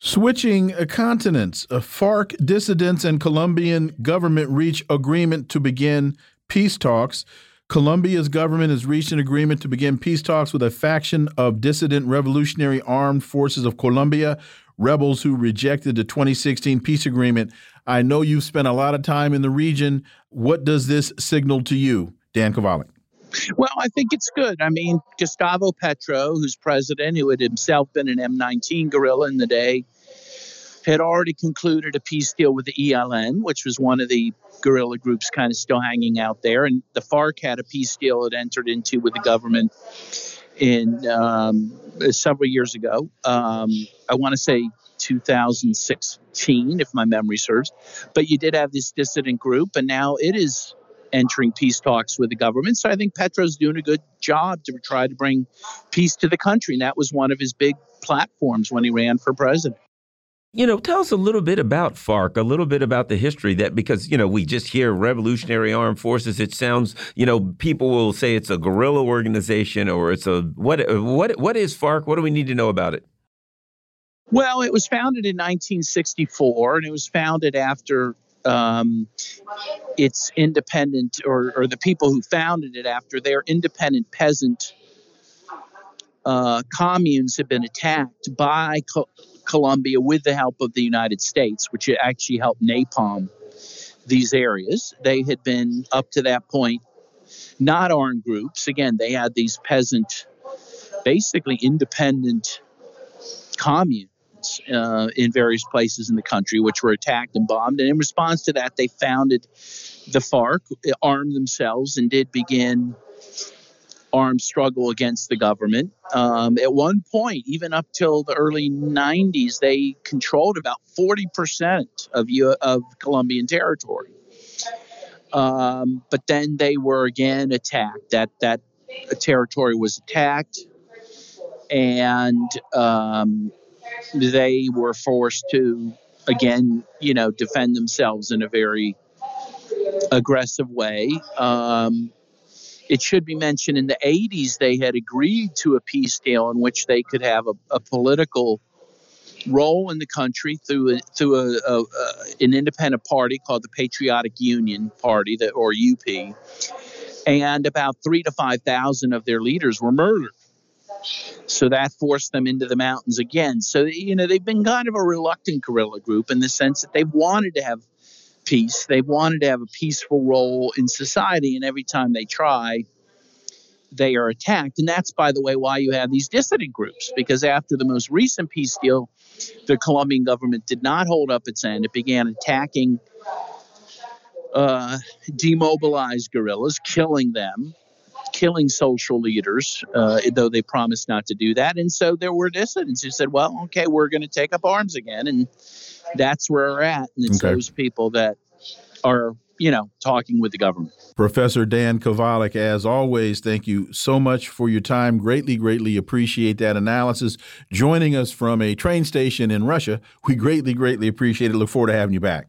Switching continents, a FARC dissidents and Colombian government reach agreement to begin peace talks. Colombia's government has reached an agreement to begin peace talks with a faction of dissident Revolutionary Armed Forces of Colombia, rebels who rejected the 2016 peace agreement. I know you've spent a lot of time in the region. What does this signal to you, Dan Kovalik? Well, I think it's good. I mean, Gustavo Petro, who's president, who had himself been an M19 guerrilla in the day, had already concluded a peace deal with the ELN, which was one of the guerrilla groups kind of still hanging out there. And the FARC had a peace deal it entered into with the government in um, several years ago. Um, I want to say 2016, if my memory serves. But you did have this dissident group, and now it is entering peace talks with the government. So I think Petro's doing a good job to try to bring peace to the country. And that was one of his big platforms when he ran for president. You know, tell us a little bit about FARC, a little bit about the history that because, you know, we just hear Revolutionary Armed Forces. It sounds, you know, people will say it's a guerrilla organization or it's a what what what is FARC? What do we need to know about it? Well, it was founded in 1964 and it was founded after um, its independent, or, or the people who founded it after their independent peasant uh, communes had been attacked by Co- Colombia with the help of the United States, which actually helped napalm these areas. They had been, up to that point, not armed groups. Again, they had these peasant, basically independent communes uh, in various places in the country, which were attacked and bombed. And in response to that, they founded the FARC, armed themselves, and did begin armed struggle against the government. Um, at one point, even up till the early 90s, they controlled about 40% of, U- of Colombian territory. Um, but then they were again attacked. That that territory was attacked, and um, they were forced to again, you know, defend themselves in a very aggressive way. Um, it should be mentioned in the 80s they had agreed to a peace deal in which they could have a, a political role in the country through a, through a, a, an independent party called the Patriotic Union Party, or UP, and about three to five thousand of their leaders were murdered. So that forced them into the mountains again. So you know they've been kind of a reluctant guerrilla group in the sense that they've wanted to have peace, they've wanted to have a peaceful role in society, and every time they try, they are attacked. And that's, by the way, why you have these dissident groups, because after the most recent peace deal, the Colombian government did not hold up its end. It began attacking uh, demobilized guerrillas, killing them, killing social leaders, uh, though they promised not to do that. And so there were dissidents who said, well, okay, we're going to take up arms again. And that's where we're at. And it's okay. those people that are you know, talking with the government. Professor Dan Kovalik, as always, thank you so much for your time. Greatly, greatly appreciate that analysis. Joining us from a train station in Russia, we greatly, greatly appreciate it. Look forward to having you back.